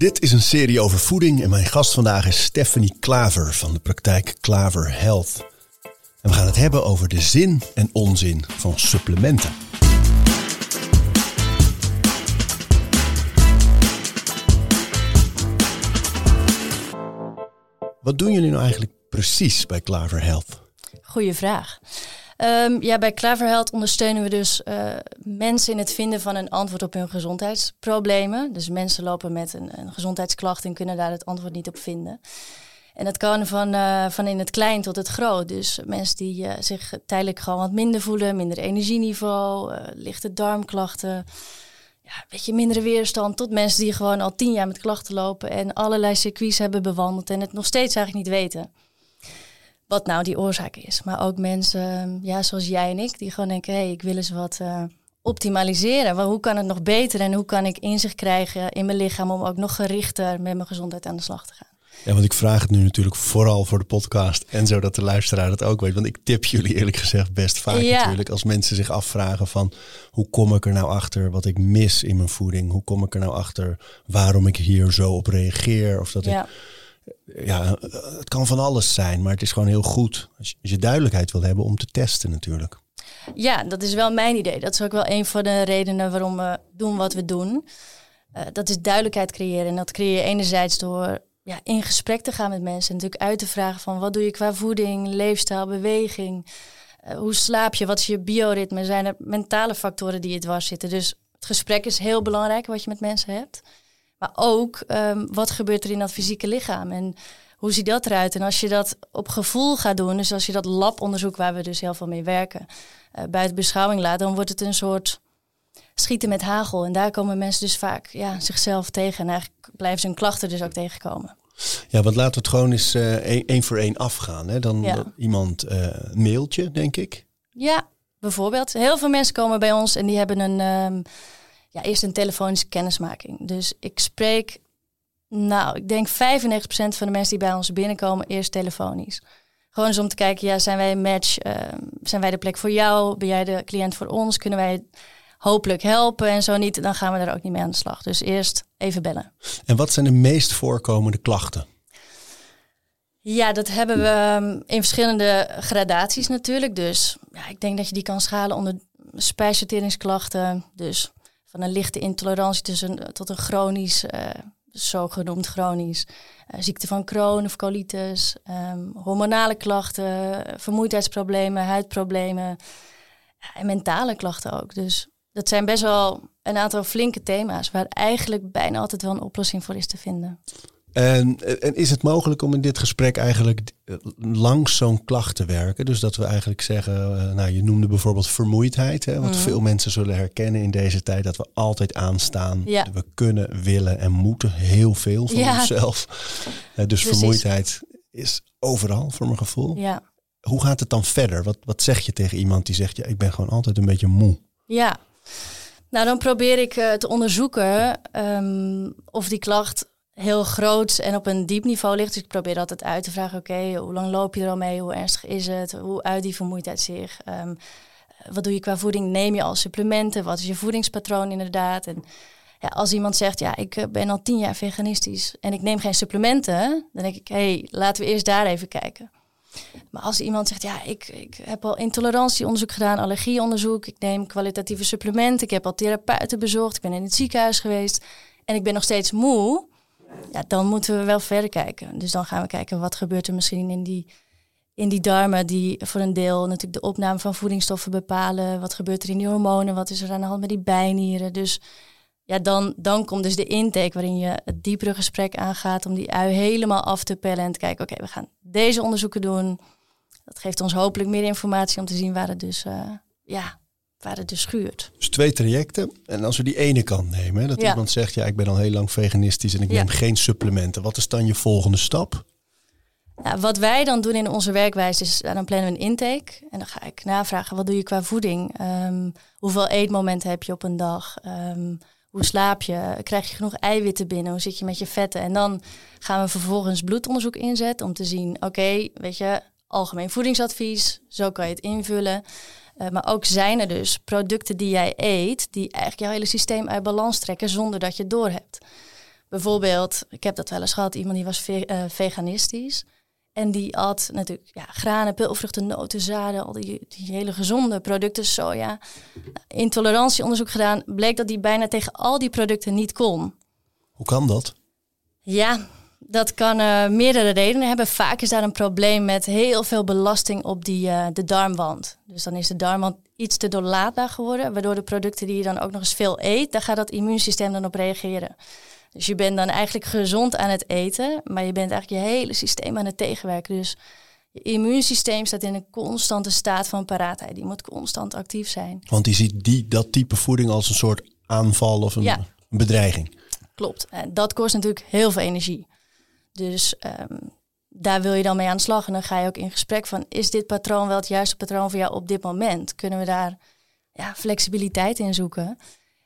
Dit is een serie over voeding en mijn gast vandaag is Stephanie Klaver van de praktijk Klaver Health. En we gaan het hebben over de zin en onzin van supplementen. Wat doen jullie nou eigenlijk precies bij Klaver Health? Goeie vraag. Um, ja, bij Klaver Health ondersteunen we dus uh, mensen in het vinden van een antwoord op hun gezondheidsproblemen. Dus mensen lopen met een, een gezondheidsklacht en kunnen daar het antwoord niet op vinden. En dat kan van, uh, van in het klein tot het groot. Dus mensen die uh, zich tijdelijk gewoon wat minder voelen, minder energieniveau, lichte darmklachten, ja, beetje mindere weerstand, tot mensen die gewoon al tien jaar met klachten lopen en allerlei circuits hebben bewandeld en het nog steeds eigenlijk niet weten wat nou die oorzaak is. Maar ook mensen, ja, zoals jij en ik, die gewoon denken, hé, hey, ik wil eens wat uh, optimaliseren. Maar hoe kan het nog beter en hoe kan ik inzicht krijgen in mijn lichaam om ook nog gerichter met mijn gezondheid aan de slag te gaan? Ja, want ik vraag het nu natuurlijk vooral voor de podcast en zodat de luisteraar het ook weet. Want ik tip jullie eerlijk gezegd best vaak ja. natuurlijk als mensen zich afvragen van hoe kom ik er nou achter wat ik mis in mijn voeding? Hoe kom ik er nou achter waarom ik hier zo op reageer? Of dat ja. ik ja, het kan van alles zijn, maar het is gewoon heel goed als je, duidelijkheid wil hebben om te testen natuurlijk. Ja, dat is wel mijn idee. Dat is ook wel een van de redenen waarom we doen wat we doen. Uh, dat is duidelijkheid creëren. En dat creëer je enerzijds door ja, in gesprek te gaan met mensen. En natuurlijk uit te vragen van wat doe je qua voeding, leefstijl, beweging. Uh, hoe slaap je? Wat is je bioritme? Zijn er mentale factoren die je dwars zitten? Dus het gesprek is heel belangrijk wat je met mensen hebt. Maar ook um, wat gebeurt er in dat fysieke lichaam en hoe ziet dat eruit? En als je dat op gevoel gaat doen, dus als je dat labonderzoek waar we dus heel veel mee werken, uh, buiten beschouwing laat, dan wordt het een soort schieten met hagel. En daar komen mensen dus vaak ja, zichzelf tegen. En eigenlijk blijven ze hun klachten dus ook tegenkomen. Ja, want laten we het gewoon eens uh, één voor één afgaan. Hè? Dan ja. iemand uh, mailtje, denk ik. Ja, bijvoorbeeld. Heel veel mensen komen bij ons en die hebben een... Um, ja, eerst een telefonische kennismaking. Dus ik spreek, nou, ik denk 95% van de mensen die bij ons binnenkomen eerst telefonisch. Gewoon eens om te kijken, ja, zijn wij een match? Uh, zijn wij de plek voor jou? Ben jij de cliënt voor ons? Kunnen wij hopelijk helpen? En zo niet, dan gaan we daar ook niet mee aan de slag. Dus eerst even bellen. En wat zijn de meest voorkomende klachten? Ja, dat hebben we in verschillende gradaties natuurlijk. Dus ja, ik denk dat je die kan schalen onder spijsverteringsklachten. Dus van een lichte intolerantie tussen, tot een chronisch, uh, zogenoemd chronisch, uh, ziekte van Crohn of colitis, um, hormonale klachten, vermoeidheidsproblemen, huidproblemen en mentale klachten ook. Dus dat zijn best wel een aantal flinke thema's waar eigenlijk bijna altijd wel een oplossing voor is te vinden. En, en, is het mogelijk om in dit gesprek eigenlijk langs zo'n klacht te werken? Dus dat we eigenlijk zeggen, uh, nou je noemde bijvoorbeeld vermoeidheid, hè, wat mm. veel mensen zullen herkennen in deze tijd, dat we altijd aanstaan. Ja. We kunnen, willen en moeten heel veel van ja. onszelf. Uh, dus Precies. vermoeidheid is overal voor mijn gevoel. Ja. Hoe gaat het dan verder? Wat, wat zeg je tegen iemand die zegt, ja, ik ben gewoon altijd een beetje moe? Ja, nou dan probeer ik uh, te onderzoeken um, of die klacht heel groot en op een diep niveau ligt. Dus ik probeer altijd uit te vragen, oké, hoe lang loop je er al mee? Hoe ernstig is het? Hoe uit die vermoeidheid zich? Um, wat doe je qua voeding? Neem je al supplementen? Wat is je voedingspatroon inderdaad? En ja, als iemand zegt, ja, ik eh, ben al tien jaar veganistisch en ik neem geen supplementen, dan denk ik, hé, hey, laten we eerst daar even kijken. Maar als iemand zegt, ja, ik, ik heb al intolerantieonderzoek gedaan, allergieonderzoek, ik neem kwalitatieve supplementen, ik heb al therapeuten bezocht, ik ben in het ziekenhuis geweest en ik ben nog steeds moe, ja, dan moeten we wel verder kijken. Dus dan gaan we kijken wat gebeurt er misschien in die, in die darmen, die voor een deel natuurlijk de opname van voedingsstoffen bepalen. Wat gebeurt er in die hormonen? Wat is er aan de hand met die bijnieren? Dus ja, dan, dan komt dus de intake waarin je het diepere gesprek aangaat om die ui helemaal af te pellen en te kijken, oké, we gaan deze onderzoeken doen. Dat geeft ons hopelijk meer informatie om te zien waar het dus uh, ja, waar het dus schuurt. Dus twee trajecten. En als we die ene kant nemen, dat iemand zegt, ja, ik ben al heel lang veganistisch en ik neem geen supplementen. Wat is dan je volgende stap? Nou, wat wij dan doen in onze werkwijze is, dan plannen we een intake. En dan ga ik navragen, wat doe je qua voeding? Um, hoeveel eetmomenten heb je op een dag? Um, hoe slaap je? Krijg je genoeg eiwitten binnen? Hoe zit je met je vetten? En dan gaan we vervolgens bloedonderzoek inzetten om te zien, oké, weet je, algemeen voedingsadvies, zo kan je het invullen. Uh, maar ook zijn er dus producten die jij eet, die eigenlijk jouw hele systeem uit balans trekken zonder dat je het doorhebt. Bijvoorbeeld, ik heb dat wel eens gehad, iemand die was ve uh, veganistisch. En die at natuurlijk ja, granen, pulvruchten, noten, zaden, al die, die hele gezonde producten, soja. Intolerantieonderzoek gedaan, bleek dat die bijna tegen al die producten niet kon. Hoe kan dat? Ja, dat kan uh, meerdere redenen hebben. Vaak is daar een probleem met heel veel belasting op die, uh, de darmwand. Dus dan is de darmwand iets te doorlaatbaar geworden, waardoor de producten die je dan ook nog eens veel eet, daar gaat dat immuunsysteem dan op reageren. Dus je bent dan eigenlijk gezond aan het eten, maar je bent eigenlijk je hele systeem aan het tegenwerken. Dus je immuunsysteem staat in een constante staat van paraatheid. Die moet constant actief zijn. Want die ziet die, dat type voeding als een soort aanval of een, een bedreiging. Klopt. En dat kost natuurlijk heel veel energie. Dus um, daar wil je dan mee aan de slag. En dan ga je ook in gesprek van, is dit patroon wel het juiste patroon voor jou op dit moment? Kunnen we daar ja, flexibiliteit in zoeken?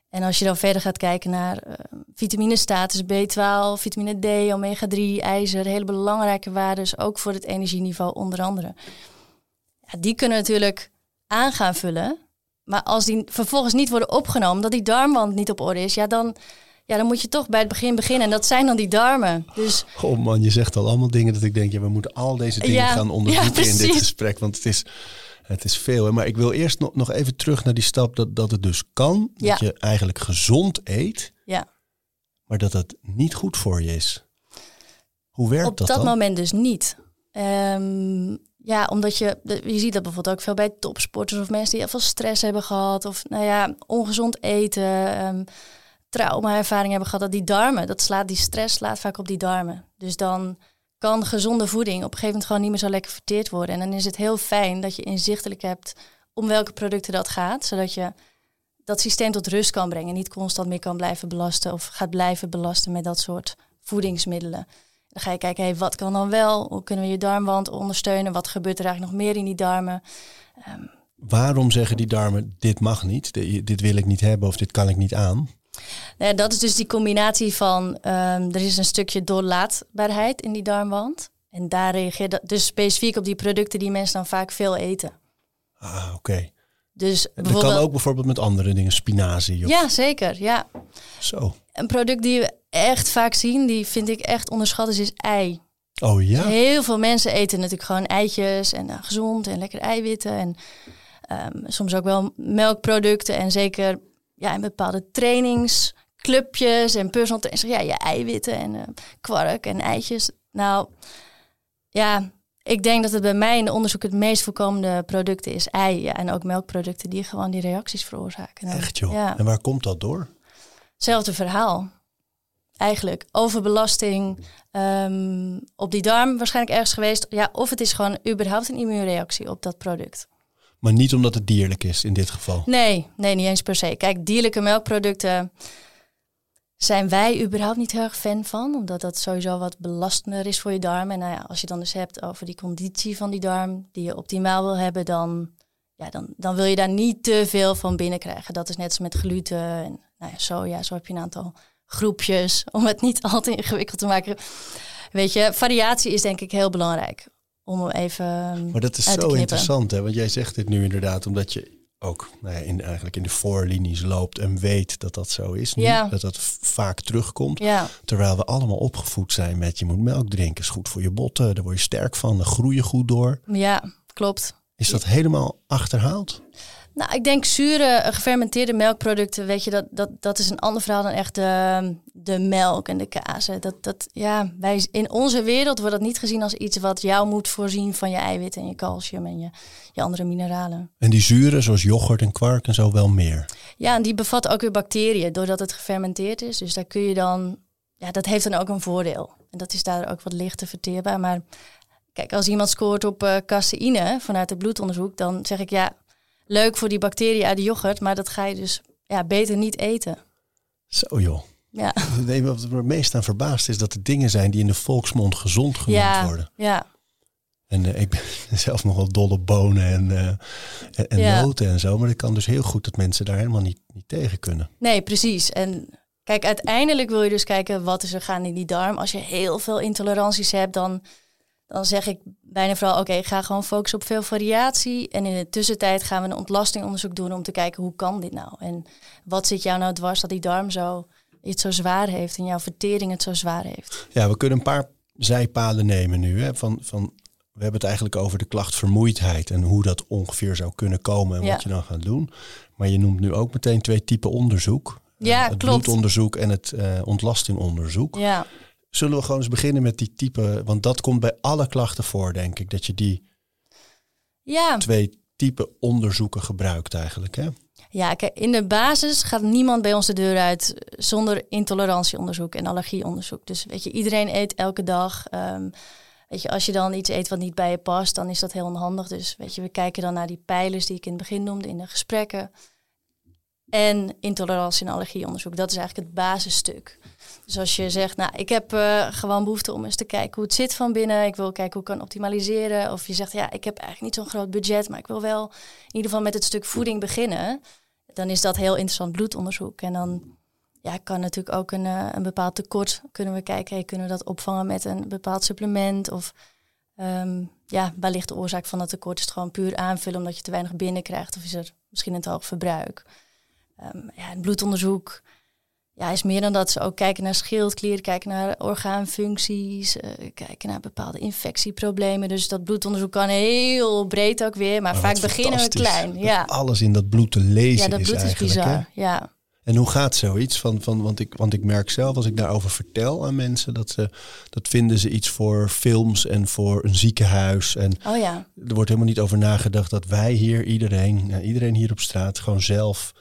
En als je dan verder gaat kijken naar uh, vitaminestatus, B12, vitamine D, omega-3, ijzer, hele belangrijke waarden, ook voor het energieniveau onder andere. Ja, die kunnen natuurlijk aan gaan vullen. Maar als die vervolgens niet worden opgenomen, dat die darmwand niet op orde is, ja, dan, ja, dan moet je toch bij het begin beginnen. En dat zijn dan die darmen. Dus... Oh man, je zegt al allemaal dingen dat ik denk, ja, we moeten al deze dingen gaan onderzoeken in dit gesprek. Want het is, het is veel. Hè? Maar ik wil eerst nog, nog even terug naar die stap dat, dat het dus kan. Dat je eigenlijk gezond eet. Ja. Maar dat het niet goed voor je is. Hoe werkt Op dat dat dan? moment dus niet. Um, ja, omdat je, je ziet dat bijvoorbeeld ook veel bij topsporters of mensen die heel veel stress hebben gehad. Of nou ja, ongezond eten, um, trauma-ervaring hebben gehad. Dat die darmen, dat slaat die stress slaat vaak op die darmen. Dus dan kan gezonde voeding op een gegeven moment gewoon niet meer zo lekker verteerd worden. En dan is het heel fijn dat je inzichtelijk hebt om welke producten dat gaat, zodat je dat systeem tot rust kan brengen. Niet constant meer kan blijven belasten of gaat blijven belasten met dat soort voedingsmiddelen. Dan ga je kijken, hey, wat kan dan wel? Hoe kunnen we je darmwand ondersteunen? Wat gebeurt er eigenlijk nog meer in die darmen? Um, Waarom zeggen die darmen, dit mag niet, dit wil ik niet hebben of dit kan ik niet aan? Ja, dat is dus die combinatie van um, er is een stukje doorlaatbaarheid in die darmwand. En daar reageert dat dus specifiek op die producten die mensen dan vaak veel eten. Ah, oké. Okay. Dus dat kan ook bijvoorbeeld met andere dingen, spinazie. Of... Ja, zeker. Ja. Zo. Een product die we echt vaak zien, die vind ik echt onderschat, is, is ei. Oh ja? Heel veel mensen eten natuurlijk gewoon eitjes en uh, gezond en lekker eiwitten. En um, soms ook wel melkproducten en zeker ja, in bepaalde trainingsclubjes en personal trainers. Ja, je eiwitten en uh, kwark en eitjes. Nou, ja, ik denk dat het bij mij in de onderzoek het meest voorkomende producten is ei. Ja, en ook melkproducten die gewoon die reacties veroorzaken. Echt joh? Ja. En waar komt dat door? Hetzelfde verhaal. Eigenlijk overbelasting um, op die darm waarschijnlijk ergens geweest. Ja, of het is gewoon überhaupt een immuunreactie op dat product. Maar niet omdat het dierlijk is in dit geval. Nee, nee, niet eens per se. Kijk, dierlijke melkproducten zijn wij überhaupt niet heel erg fan van, omdat dat sowieso wat belastender is voor je darm. En nou ja, als je dan dus hebt over die conditie van die darm, die je optimaal wil hebben, dan, ja, dan, dan wil je daar niet te veel van binnenkrijgen. Dat is net als met gluten en nou ja, soja, zo heb je een aantal groepjes, om het niet al te ingewikkeld te maken. Weet je, variatie is denk ik heel belangrijk om hem even. Maar dat is zo interessant, hè? Want jij zegt dit nu inderdaad, omdat je ook nou ja, in, eigenlijk in de voorlinies loopt en weet dat dat zo is. Nu, ja. Dat dat vaak terugkomt. Ja. Terwijl we allemaal opgevoed zijn met je moet melk drinken, is goed voor je botten, daar word je sterk van, dan groei je goed door. Ja, klopt. Is dat helemaal achterhaald? Nou, ik denk zure, gefermenteerde melkproducten, weet je, dat, dat, dat is een ander verhaal dan echt de, de melk en de kazen. Dat, dat, ja, wij, in onze wereld wordt dat niet gezien als iets wat jou moet voorzien van je eiwit en je calcium en je, je andere mineralen. En die zuren, zoals yoghurt en kwark en zo, wel meer? Ja, en die bevatten ook weer bacteriën, doordat het gefermenteerd is. Dus daar kun je dan, ja, dat heeft dan ook een voordeel. En dat is daar ook wat lichter verteerbaar. Maar kijk, als iemand scoort op uh, caseïne vanuit het bloedonderzoek, dan zeg ik ja, leuk voor die bacteriën uit de yoghurt, maar dat ga je dus ja, beter niet eten. Zo joh. Ja. Nee, wat me meest aan verbaasd is dat er dingen zijn die in de volksmond gezond genoemd ja, worden. Ja. En uh, ik ben zelf nogal dol op bonen en, uh, en, en ja. noten en zo. Maar het kan dus heel goed dat mensen daar helemaal niet, niet tegen kunnen. Nee, precies. En kijk, uiteindelijk wil je dus kijken wat is er gaan in die darm. Als je heel veel intoleranties hebt, dan, dan zeg ik bijna vooral... oké, okay, ga gewoon focussen op veel variatie. En in de tussentijd gaan we een ontlastingonderzoek doen... om te kijken hoe kan dit nou? En wat zit jou nou dwars dat die darm zo, het zo zwaar heeft... en jouw vertering het zo zwaar heeft? Ja, we kunnen een paar zijpaden nemen nu. Hè? Van, van we hebben het eigenlijk over de klacht vermoeidheid en hoe dat ongeveer zou kunnen komen en Ja. wat je dan gaat doen. Maar je noemt nu ook meteen twee typen onderzoek. Ja, Eh, het klopt. bloedonderzoek en het eh, ontlastingonderzoek. Ja, Zullen we gewoon eens beginnen met die type, want dat komt bij alle klachten voor, denk ik, dat je die ja. twee type onderzoeken gebruikt eigenlijk. Hè? Ja, kijk, in de basis gaat niemand bij ons de deur uit zonder intolerantieonderzoek en allergieonderzoek. Dus weet je, iedereen eet elke dag. Ehm, weet je, als je dan iets eet wat niet bij je past, dan is dat heel onhandig. Dus weet je, we kijken dan naar die pijlers die ik in het begin noemde in de gesprekken. En intolerantie en allergieonderzoek, dat is eigenlijk het basisstuk. Dus als je zegt, nou, ik heb eh, gewoon behoefte om eens te kijken hoe het zit van binnen. Ik wil kijken hoe ik kan optimaliseren. Of je zegt, ja, ik heb eigenlijk niet zo'n groot budget, maar ik wil wel in ieder geval met het stuk voeding beginnen. Dan is dat heel interessant bloedonderzoek. En dan ja, kan natuurlijk ook een, eh, een bepaald tekort, kunnen we kijken, kunnen we dat opvangen met een bepaald supplement? Of ehm, ja, waar de oorzaak van dat tekort? Is het gewoon puur aanvullen omdat je te weinig binnenkrijgt? Of is er misschien een te hoog verbruik? Ehm, ja, het bloedonderzoek ja, is meer dan dat. Ze ook kijken naar schildklier, kijken naar orgaanfuncties, eh, kijken naar bepaalde infectieproblemen. Dus dat bloedonderzoek kan heel breed ook weer, maar, Maar vaak beginnen we klein. Ja, Alles in dat bloed te lezen ja dat is bloed is hè? bizar. Ja. En hoe gaat zoiets? Van, van, want, ik, want ik merk zelf, als ik daarover vertel aan mensen, dat, ze, dat vinden ze iets voor films en voor een ziekenhuis. En Oh ja. er wordt helemaal niet over nagedacht dat wij hier, iedereen, iedereen hier op straat, gewoon zelf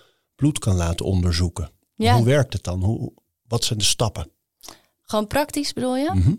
bloed kan laten onderzoeken. Ja, Hoe werkt het dan? Hoe, wat zijn de stappen? gewoon praktisch bedoel je? Mhm.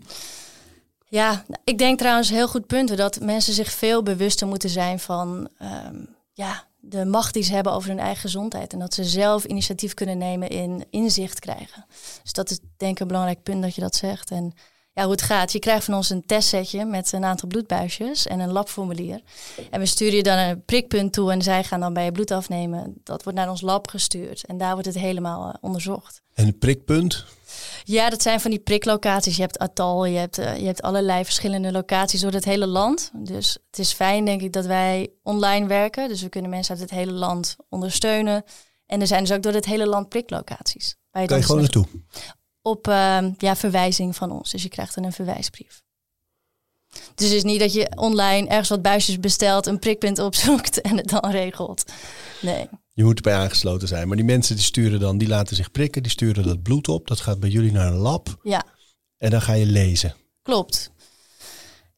Ja, ik denk trouwens heel goed punten dat mensen zich veel bewuster moeten zijn van ehm, ja, de macht die ze hebben over hun eigen gezondheid. En dat ze zelf initiatief kunnen nemen in inzicht krijgen. Dus dat is denk ik een belangrijk punt dat je dat zegt. En ja, hoe het gaat. Je krijgt van ons een testsetje met een aantal bloedbuisjes en een labformulier. En we sturen je dan een prikpunt toe en zij gaan dan bij je bloed afnemen. Dat wordt naar ons lab gestuurd en daar wordt het helemaal eh, onderzocht. En het prikpunt? Ja, dat zijn van die priklocaties. Je hebt Atal, je hebt, eh, je hebt allerlei verschillende locaties door het hele land. Dus het is fijn, denk ik, dat wij online werken. Dus we kunnen mensen uit het hele land ondersteunen. En er zijn dus ook door het hele land priklocaties. Waar je Kan je gewoon dus naartoe? Op eh, ja, verwijzing van ons. Dus je krijgt dan een verwijsbrief. Dus het is niet dat je online ergens wat buisjes bestelt, een prikpunt opzoekt en het dan regelt. Nee. Je moet erbij aangesloten zijn. Maar die mensen die sturen dan, die laten zich prikken, die sturen dat bloed op. Dat gaat bij jullie naar een lab. Ja, En dan ga je lezen. Klopt.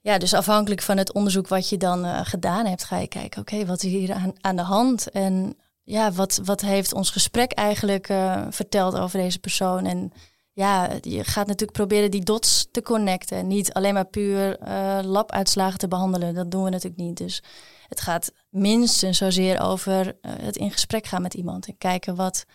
Ja, dus afhankelijk van het onderzoek wat je dan eh, gedaan hebt, ga je kijken, oké, wat is hier aan, aan de hand? En ja, wat, wat heeft ons gesprek eigenlijk eh, verteld over deze persoon? En ja, je gaat natuurlijk proberen die dots te connecten. Niet alleen maar puur eh, labuitslagen te behandelen. Dat doen we natuurlijk niet. Dus het gaat minstens zozeer over eh, het in gesprek gaan met iemand. En kijken wat,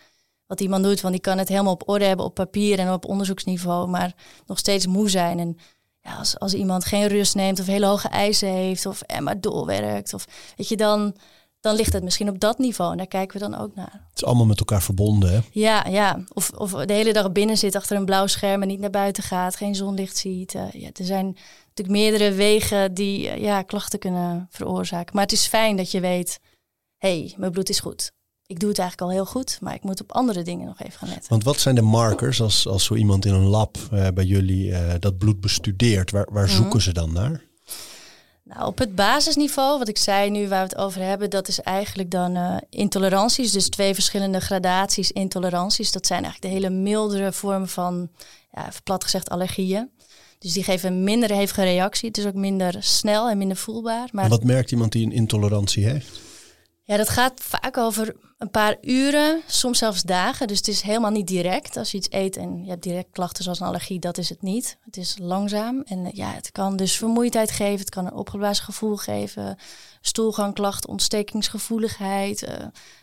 wat iemand doet. Want die kan het helemaal op orde hebben op papier en op onderzoeksniveau. Maar nog steeds moe zijn. En ja, als, als iemand geen rust neemt of hele hoge eisen heeft of en maar doorwerkt, of weet je, dan, dan ligt het misschien op dat niveau. En daar kijken we dan ook naar. Het is allemaal met elkaar verbonden. Hè? Ja, ja. Of, of de hele dag binnen zit achter een blauw scherm en niet naar buiten gaat, geen zonlicht ziet. Eh, ja, er zijn natuurlijk meerdere wegen die eh, ja, klachten kunnen veroorzaken. Maar het is fijn dat je weet, hé, hey, mijn bloed is goed. Ik doe het eigenlijk al heel goed, maar ik moet op andere dingen nog even gaan letten. Want wat zijn de markers als, als zo iemand in een lab eh, bij jullie dat bloed bestudeert? Waar, waar Mhm. zoeken ze dan naar? Nou, op het basisniveau, wat ik zei nu waar we het over hebben, dat is eigenlijk dan eh, intoleranties. Dus twee verschillende gradaties intoleranties. Dat zijn eigenlijk de hele mildere vormen van, ja, plat gezegd, allergieën. Dus die geven een minder hevige reactie. Het is ook minder snel en minder voelbaar. Maar En wat merkt iemand die een intolerantie heeft? Ja, dat gaat vaak over een paar uren, soms zelfs dagen. Dus het is helemaal niet direct. Als je iets eet en je hebt direct klachten zoals een allergie, dat is het niet. Het is langzaam en ja, het kan dus vermoeidheid geven. Het kan een opgeblazen gevoel geven, stoelgangklachten, ontstekingsgevoeligheid, uh,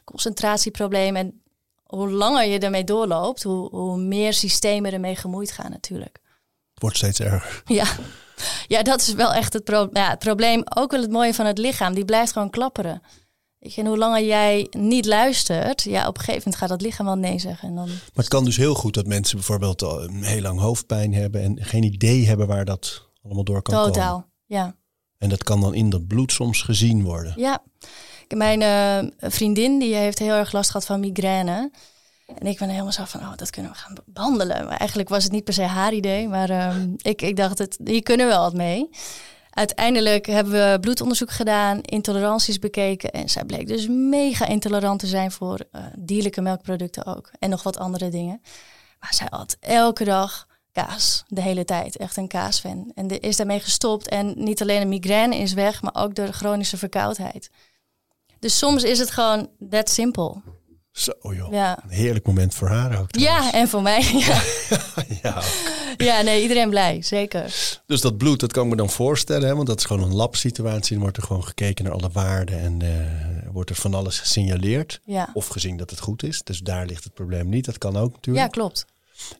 concentratieproblemen. En hoe langer je ermee doorloopt, hoe, hoe meer systemen ermee gemoeid gaan natuurlijk. Het wordt steeds erger. Ja. ja, dat is wel echt het, pro ja, het probleem. Ook wel het mooie van het lichaam, die blijft gewoon klapperen. Weet je, en hoe langer jij niet luistert, ja, op een gegeven moment gaat dat lichaam wel nee zeggen. En dan... Maar het kan dus heel goed dat mensen bijvoorbeeld een heel lang hoofdpijn hebben en geen idee hebben waar dat allemaal door kan Totaal, komen. Totaal, ja. En dat kan dan in dat bloed soms gezien worden. Ja, mijn uh, vriendin die heeft heel erg last gehad van migraine. En ik ben helemaal zo van, oh, dat kunnen we gaan behandelen. Maar eigenlijk was het niet per se haar idee. Maar um, ik, ik dacht, het, hier kunnen we wel wat mee. Uiteindelijk hebben we bloedonderzoek gedaan, intoleranties bekeken. En zij bleek dus mega intolerant te zijn voor uh, dierlijke melkproducten ook. En nog wat andere dingen. Maar zij had elke dag kaas, de hele tijd. Echt een kaasfan. En is daarmee gestopt. En niet alleen de migraine is weg, maar ook de chronische verkoudheid. Dus soms is het gewoon that simpel. Zo joh, ja. een heerlijk moment voor haar ook. Ja, en voor mij. Ja. ja, ja, nee, iedereen blij, zeker. Dus dat bloed, dat kan ik me dan voorstellen, hè? want dat is gewoon een labsituatie. Dan wordt er gewoon gekeken naar alle waarden en uh, wordt er van alles gesignaleerd. Ja. Of gezien dat het goed is. Dus daar ligt het probleem niet. Dat kan ook natuurlijk. Ja, klopt.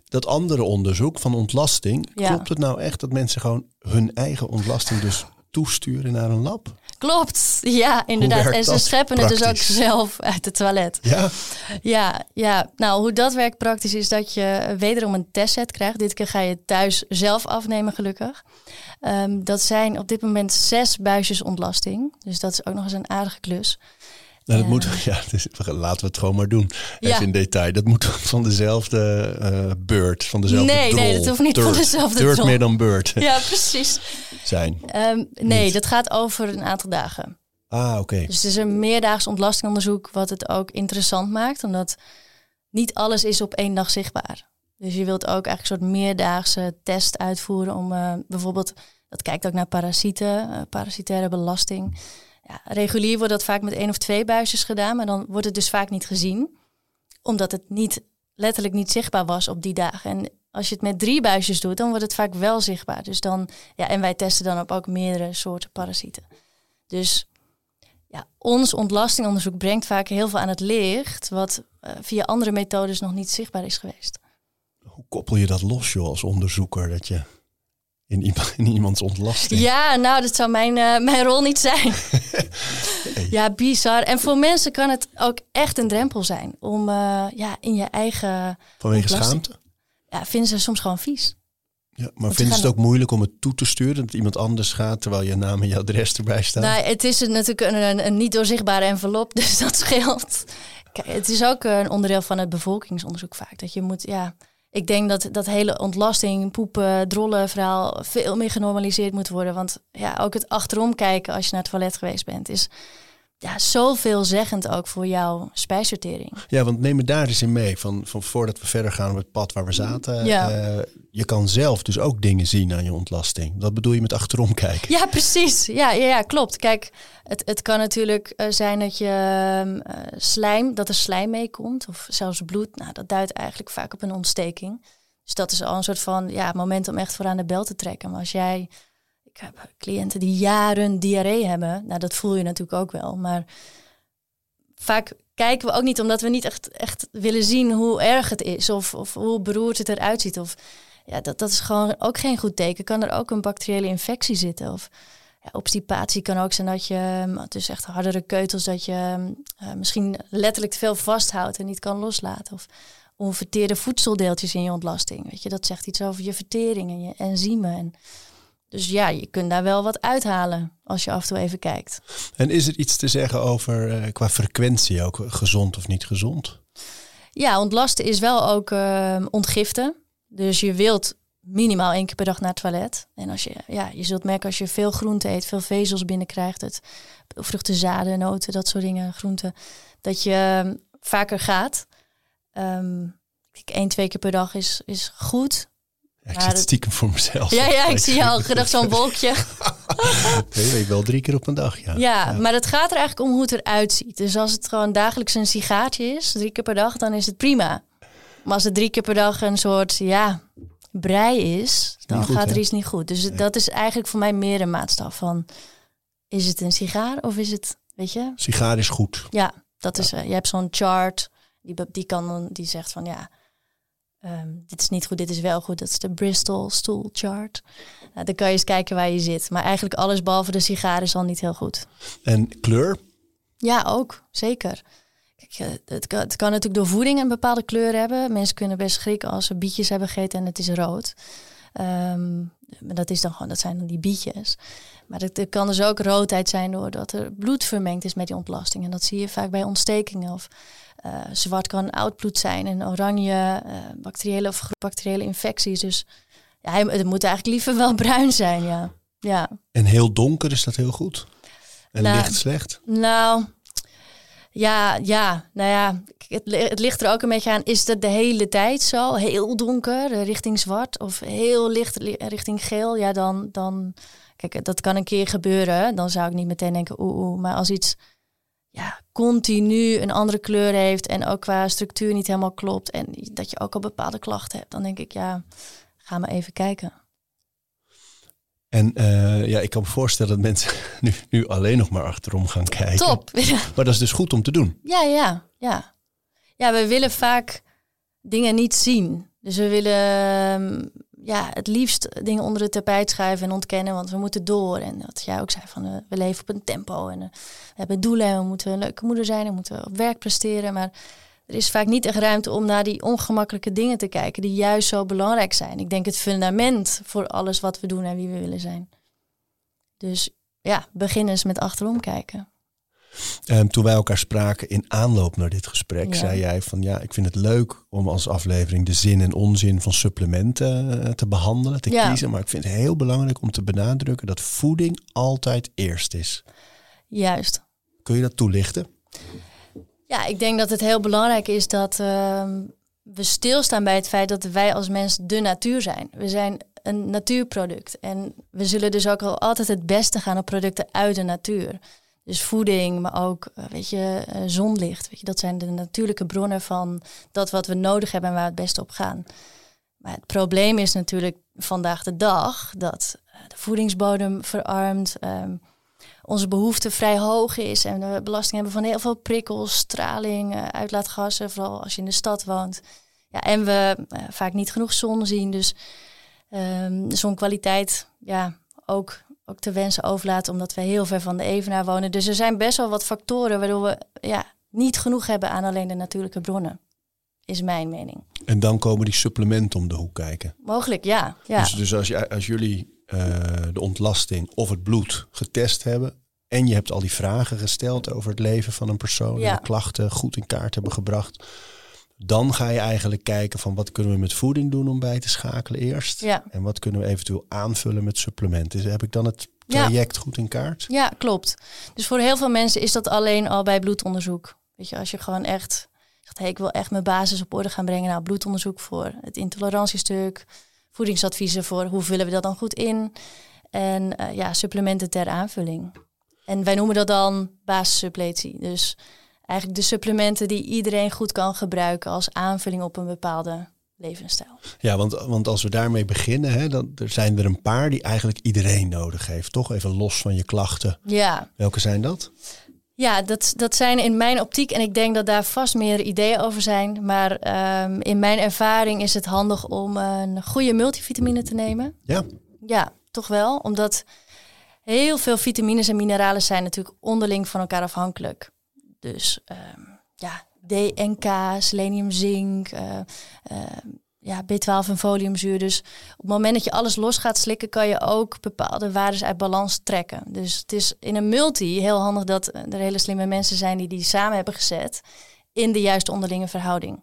Dat andere onderzoek van ontlasting, klopt het nou echt dat mensen gewoon hun eigen ontlasting dus toesturen naar een lab? Klopt, ja, inderdaad. En ze scheppen het dus ook zelf uit het toilet. Ja? Ja, ja. Nou, hoe dat werkt praktisch is dat je wederom een testset krijgt. Dit keer ga je thuis zelf afnemen, gelukkig. Um, dat zijn op dit moment zes buisjes ontlasting. Dus dat is ook nog eens een aardige klus. Nou, dat moet, ja, dus, laten we het gewoon maar doen. Even in detail. Dat moet van dezelfde uh, beurt, van dezelfde Nee, drol. nee, dat hoeft niet Dirt. van dezelfde drol. meer dan beurt. Ja, precies. Zijn. Um, nee, Niet. dat gaat over een aantal dagen. Ah, oké. Dus het is een meerdaags ontlastingonderzoek wat het ook interessant maakt. Omdat niet alles is op één dag zichtbaar. Dus je wilt ook eigenlijk een soort meerdaagse test uitvoeren om uh, bijvoorbeeld... Dat kijkt ook naar parasieten, uh, parasitaire belasting. Ja, regulier wordt dat vaak met één of twee buisjes gedaan, maar dan wordt het dus vaak niet gezien. Omdat het niet, letterlijk niet zichtbaar was op die dagen. En als je het met drie buisjes doet, dan wordt het vaak wel zichtbaar. Dus dan, ja, en wij testen dan op ook meerdere soorten parasieten. Dus ja, ons ontlastingonderzoek brengt vaak heel veel aan het licht, wat uh, via andere methodes nog niet zichtbaar is geweest. Hoe koppel je dat los, joh, als onderzoeker? Dat je in, iemand, in iemands ontlasting. Ja, nou, dat zou mijn, uh, mijn rol niet zijn. hey. Ja, bizar. En voor mensen kan het ook echt een drempel zijn om uh, ja, in je eigen. Vanwege schaamte? Ja, vinden ze soms gewoon vies. Ja, maar vinden ze het ook moeilijk om het toe te sturen dat iemand anders gaat terwijl je naam en je adres erbij staan? Nou, het is natuurlijk een, een, een niet doorzichtbare envelop, dus dat scheelt. Kijk, het is ook een onderdeel van het bevolkingsonderzoek vaak. Dat je moet, ja, ik denk dat dat hele ontlasting, poepen, drollen verhaal veel meer genormaliseerd moet worden. Want ja, ook het achterom kijken als je naar het toilet geweest bent, is ja, zoveel zeggend ook voor jouw spijsvertering. Ja, want neem me daar eens in mee. Van, van voordat we verder gaan op het pad waar we zaten. Ja. Uh, je kan zelf dus ook dingen zien aan je ontlasting. Wat bedoel je met achterom kijken? Ja, precies. Ja, ja, ja klopt. Kijk, het, het kan natuurlijk uh, zijn dat je uh, slijm, dat er slijm meekomt. Of zelfs bloed. Nou, dat duidt eigenlijk vaak op een ontsteking. Dus dat is al een soort van ja, moment om echt voor aan de bel te trekken. Maar als jij ik heb cliënten die jaren diarree hebben. Nou, dat voel je natuurlijk ook wel. Maar vaak kijken we ook niet omdat we niet echt, echt willen zien hoe erg het is. Of, of hoe beroerd het eruit ziet. Of ja, dat, dat is gewoon ook geen goed teken. Kan er ook een bacteriële infectie zitten? Of ja, obstipatie kan ook zijn dat je, dus echt hardere keutels, dat je uh, misschien letterlijk te veel vasthoudt en niet kan loslaten. Of onverteerde voedseldeeltjes in je ontlasting. Weet je, dat zegt iets over je vertering en je enzymen. En, dus ja, je kunt daar wel wat uithalen als je af en toe even kijkt. En is er iets te zeggen over uh, qua frequentie ook gezond of niet gezond? Ja, ontlasten is wel ook uh, ontgiften. Dus je wilt minimaal één keer per dag naar het toilet. En als je, ja, je zult merken als je veel groente eet, veel vezels binnenkrijgt, het vruchten, zaden, noten, dat soort dingen, groenten, dat je uh, vaker gaat. Um, één, twee keer per dag is, is goed. Ja, ik zit stiekem voor mezelf. Ja, ja, ik zie jou gedacht zo'n wolkje. je weet wel drie keer op een dag, ja. ja. maar het gaat er eigenlijk om hoe het eruit ziet. Dus als het gewoon dagelijks een sigaartje is, drie keer per dag, dan is het prima. Maar als het drie keer per dag een soort, ja, brei is, dan gaat er iets niet goed. Dus dat is eigenlijk voor mij meer een maatstaf van, is het een sigaar of is het, weet je? Sigaar is goed. Ja, dat is, uh, je hebt zo'n chart, die, die, kan, die zegt van, ja, Ehm, dit is niet goed, dit is wel goed. Dat is de Bristol Stool Chart. Nou, dan kan je eens kijken waar je zit. Maar eigenlijk alles behalve de sigaar is al niet heel goed. En kleur? Ja, ook. Zeker. Kijk, eh, het, kan, het kan natuurlijk door voeding een bepaalde kleur hebben. Mensen kunnen best schrikken als ze bietjes hebben gegeten en het is rood. Um, dat, is dan gewoon, dat zijn dan die bietjes. Maar het, kan dus ook roodheid zijn doordat er bloed vermengd is met die ontlasting. En dat zie je vaak bij ontstekingen of uh, zwart kan oud bloed zijn en oranje uh, bacteriële of bacteriële infecties. Dus ja, het moet eigenlijk liever wel bruin zijn, ja. ja. En heel donker is dat heel goed? En nou, licht slecht? Nou, ja, ja, nou ja, het, het, ligt er ook een beetje aan. Is dat de hele tijd zo? Heel donker, eh, richting zwart? Of heel licht richting geel? Ja, dan, dan... Kijk, dat kan een keer gebeuren. Dan zou ik niet meteen denken, oeh, oeh. Maar als iets ja, continu een andere kleur heeft en ook qua structuur niet helemaal klopt en dat je ook al bepaalde klachten hebt, dan denk ik, ja, ga maar even kijken. En uh, ja, ik kan me voorstellen dat mensen nu, nu alleen nog maar achterom gaan kijken. Top. Maar dat is dus goed om te doen. Ja, ja, ja. Ja, we willen vaak dingen niet zien. Dus we willen ehm, ja, het liefst dingen onder het tapijt schuiven en ontkennen, want we moeten door. En dat jij ook zei van we leven op een tempo en uh, we hebben doelen en we moeten een leuke moeder zijn en moeten op werk presteren. Maar er is vaak niet echt ruimte om naar die ongemakkelijke dingen te kijken die juist zo belangrijk zijn. Ik denk het fundament voor alles wat we doen en wie we willen zijn. Dus ja, begin eens met achterom kijken. Um, toen wij elkaar spraken in aanloop naar dit gesprek, zei jij van ja, ik vind het leuk om als aflevering de zin en onzin van supplementen uh, te behandelen, te kiezen. Maar ik vind het heel belangrijk om te benadrukken dat voeding altijd eerst is. Juist. Kun je dat toelichten? Ja, ik denk dat het heel belangrijk is dat uh, we stilstaan bij het feit dat wij als mens de natuur zijn. We zijn een natuurproduct en we zullen dus ook altijd het beste gaan op producten uit de natuur. Dus voeding, maar ook eh, weet je, eh, zonlicht. Weet je, dat zijn de natuurlijke bronnen van dat wat we nodig hebben en waar we het beste op gaan. Maar het probleem is natuurlijk vandaag de dag dat eh, de voedingsbodem verarmt, um, onze behoefte vrij hoog is en we belasting hebben van heel veel prikkels, straling, uitlaatgassen, vooral als je in de stad woont. Ja, en we vaak niet genoeg zon zien, dus um, zonkwaliteit ja, ook ook te wensen overlaten, omdat we heel ver van de evenaar wonen. Dus er zijn best wel wat factoren waardoor we ja, niet genoeg hebben aan alleen de natuurlijke bronnen. Is mijn mening. En dan komen die supplementen om de hoek kijken. Mogelijk, ja. ja. Dus, dus als, als jullie de ontlasting of het bloed getest hebben. En je hebt al die vragen gesteld over het leven van een persoon. Ja. En de klachten goed in kaart hebben gebracht dan ga je eigenlijk kijken van wat kunnen we met voeding doen om bij te schakelen eerst. Ja. En wat kunnen we eventueel aanvullen met supplementen. Dus heb ik dan het traject goed in kaart? Ja, klopt. Dus voor heel veel mensen is dat alleen al bij bloedonderzoek. Weet je, als je gewoon echt zegt, hey, ik wil echt mijn basis op orde gaan brengen. Nou, bloedonderzoek voor het intolerantiestuk, voedingsadviezen voor hoe vullen we dat dan goed in. En uh, ja, supplementen ter aanvulling. En wij noemen dat dan basissuppletie. Dus eigenlijk de supplementen die iedereen goed kan gebruiken als aanvulling op een bepaalde levensstijl. Ja, want, want als we daarmee beginnen, hè, dan er zijn er een paar die eigenlijk iedereen nodig heeft, toch? Even los van je klachten. Ja. Welke zijn dat? Ja, dat, dat zijn in mijn optiek, en ik denk dat daar vast meer ideeën over zijn. Maar um, in mijn ervaring is het handig om een goede multivitamine te nemen. Ja. Ja, toch wel. Omdat heel veel vitamines en mineralen zijn natuurlijk onderling van elkaar afhankelijk. Dus um, ja, DNK, selenium, zink, uh, uh, ja, B12 en foliumzuur. Dus op het moment dat je alles los gaat slikken, kan je ook bepaalde waarden uit balans trekken. Dus het is in een multi heel handig dat er hele slimme mensen zijn die die samen hebben gezet in de juiste onderlinge verhouding.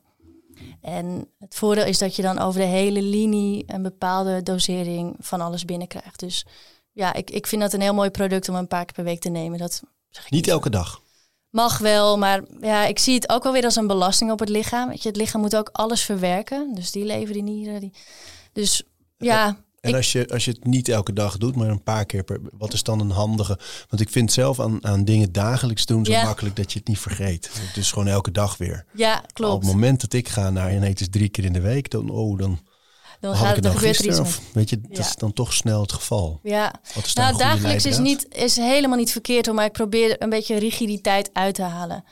En het voordeel is dat je dan over de hele linie een bepaalde dosering van alles binnenkrijgt. Dus ja, ik, ik vind dat een heel mooi product om een paar keer per week te nemen. Dat niet elke dag. Mag wel, maar ja, ik zie het ook wel weer als een belasting op het lichaam. Weet je, het lichaam moet ook alles verwerken. Dus die leven, die nieren. Die... Dus ja, En als, je, als je het niet elke dag doet, maar een paar keer per... Wat is dan een handige... Want ik vind zelf aan, aan dingen dagelijks doen zo makkelijk dat je het niet vergeet. Dus gewoon elke dag weer. Ja, klopt. op het moment dat ik ga naar... En het is drie keer in de week, dan... Oh, dan dan gaat gebeurt er iets of, Weet je, dat is dan toch snel het geval. Ja, nou, dagelijks is, niet, is helemaal niet verkeerd, maar ik probeer een beetje rigiditeit uit te halen.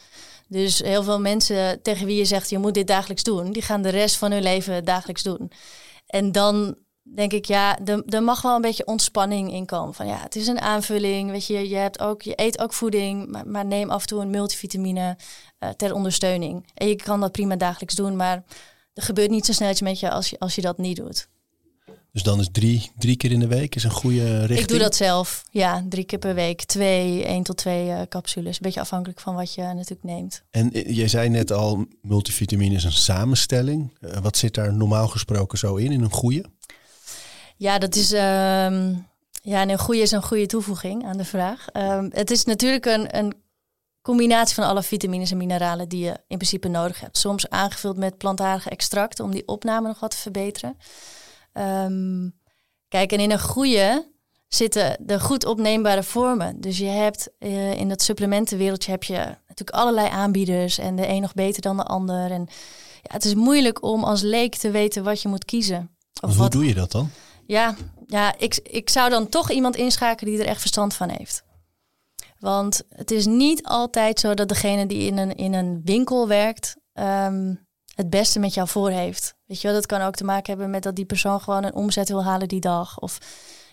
Dus heel veel mensen tegen wie je zegt, je moet dit dagelijks doen, die gaan de rest van hun leven dagelijks doen. En dan denk ik, ja, er, mag wel een beetje ontspanning in komen. Van ja, het is een aanvulling. Weet je, je, hebt ook, je eet ook voeding, maar, maar neem af en toe een multivitamine uh, ter ondersteuning. En je kan dat prima dagelijks doen, maar er gebeurt niet zo snel iets met je als je, als je dat niet doet. Dus dan is drie, drie keer in de week is een goede richting? Ik doe dat zelf. Ja, drie keer per week. Twee, één tot twee uh, capsules. Een beetje afhankelijk van wat je natuurlijk neemt. En eh, jij zei net al, multivitamine is een samenstelling. Uh, wat zit daar normaal gesproken zo in, in een goede? Ja, dat is... Um, ja, een goede is een goede toevoeging aan de vraag. Um, het is natuurlijk een, een combinatie van alle vitamines en mineralen die je in principe nodig hebt. Soms aangevuld met plantaardige extracten om die opname nog wat te verbeteren. Um, kijk, en in een goede zitten de goed opneembare vormen. Dus je hebt uh, in dat supplementenwereldje heb je natuurlijk allerlei aanbieders en de een nog beter dan de ander. En ja, het is moeilijk om als leek te weten wat je moet kiezen. Of hoe wat... doe je dat dan? Ja, ja ik, ik zou dan toch iemand inschakelen die er echt verstand van heeft. Want het is niet altijd zo dat degene die in een, in een winkel werkt, um, het beste met jou voor heeft. Weet je wel, dat kan ook te maken hebben met dat die persoon gewoon een omzet wil halen die dag. Of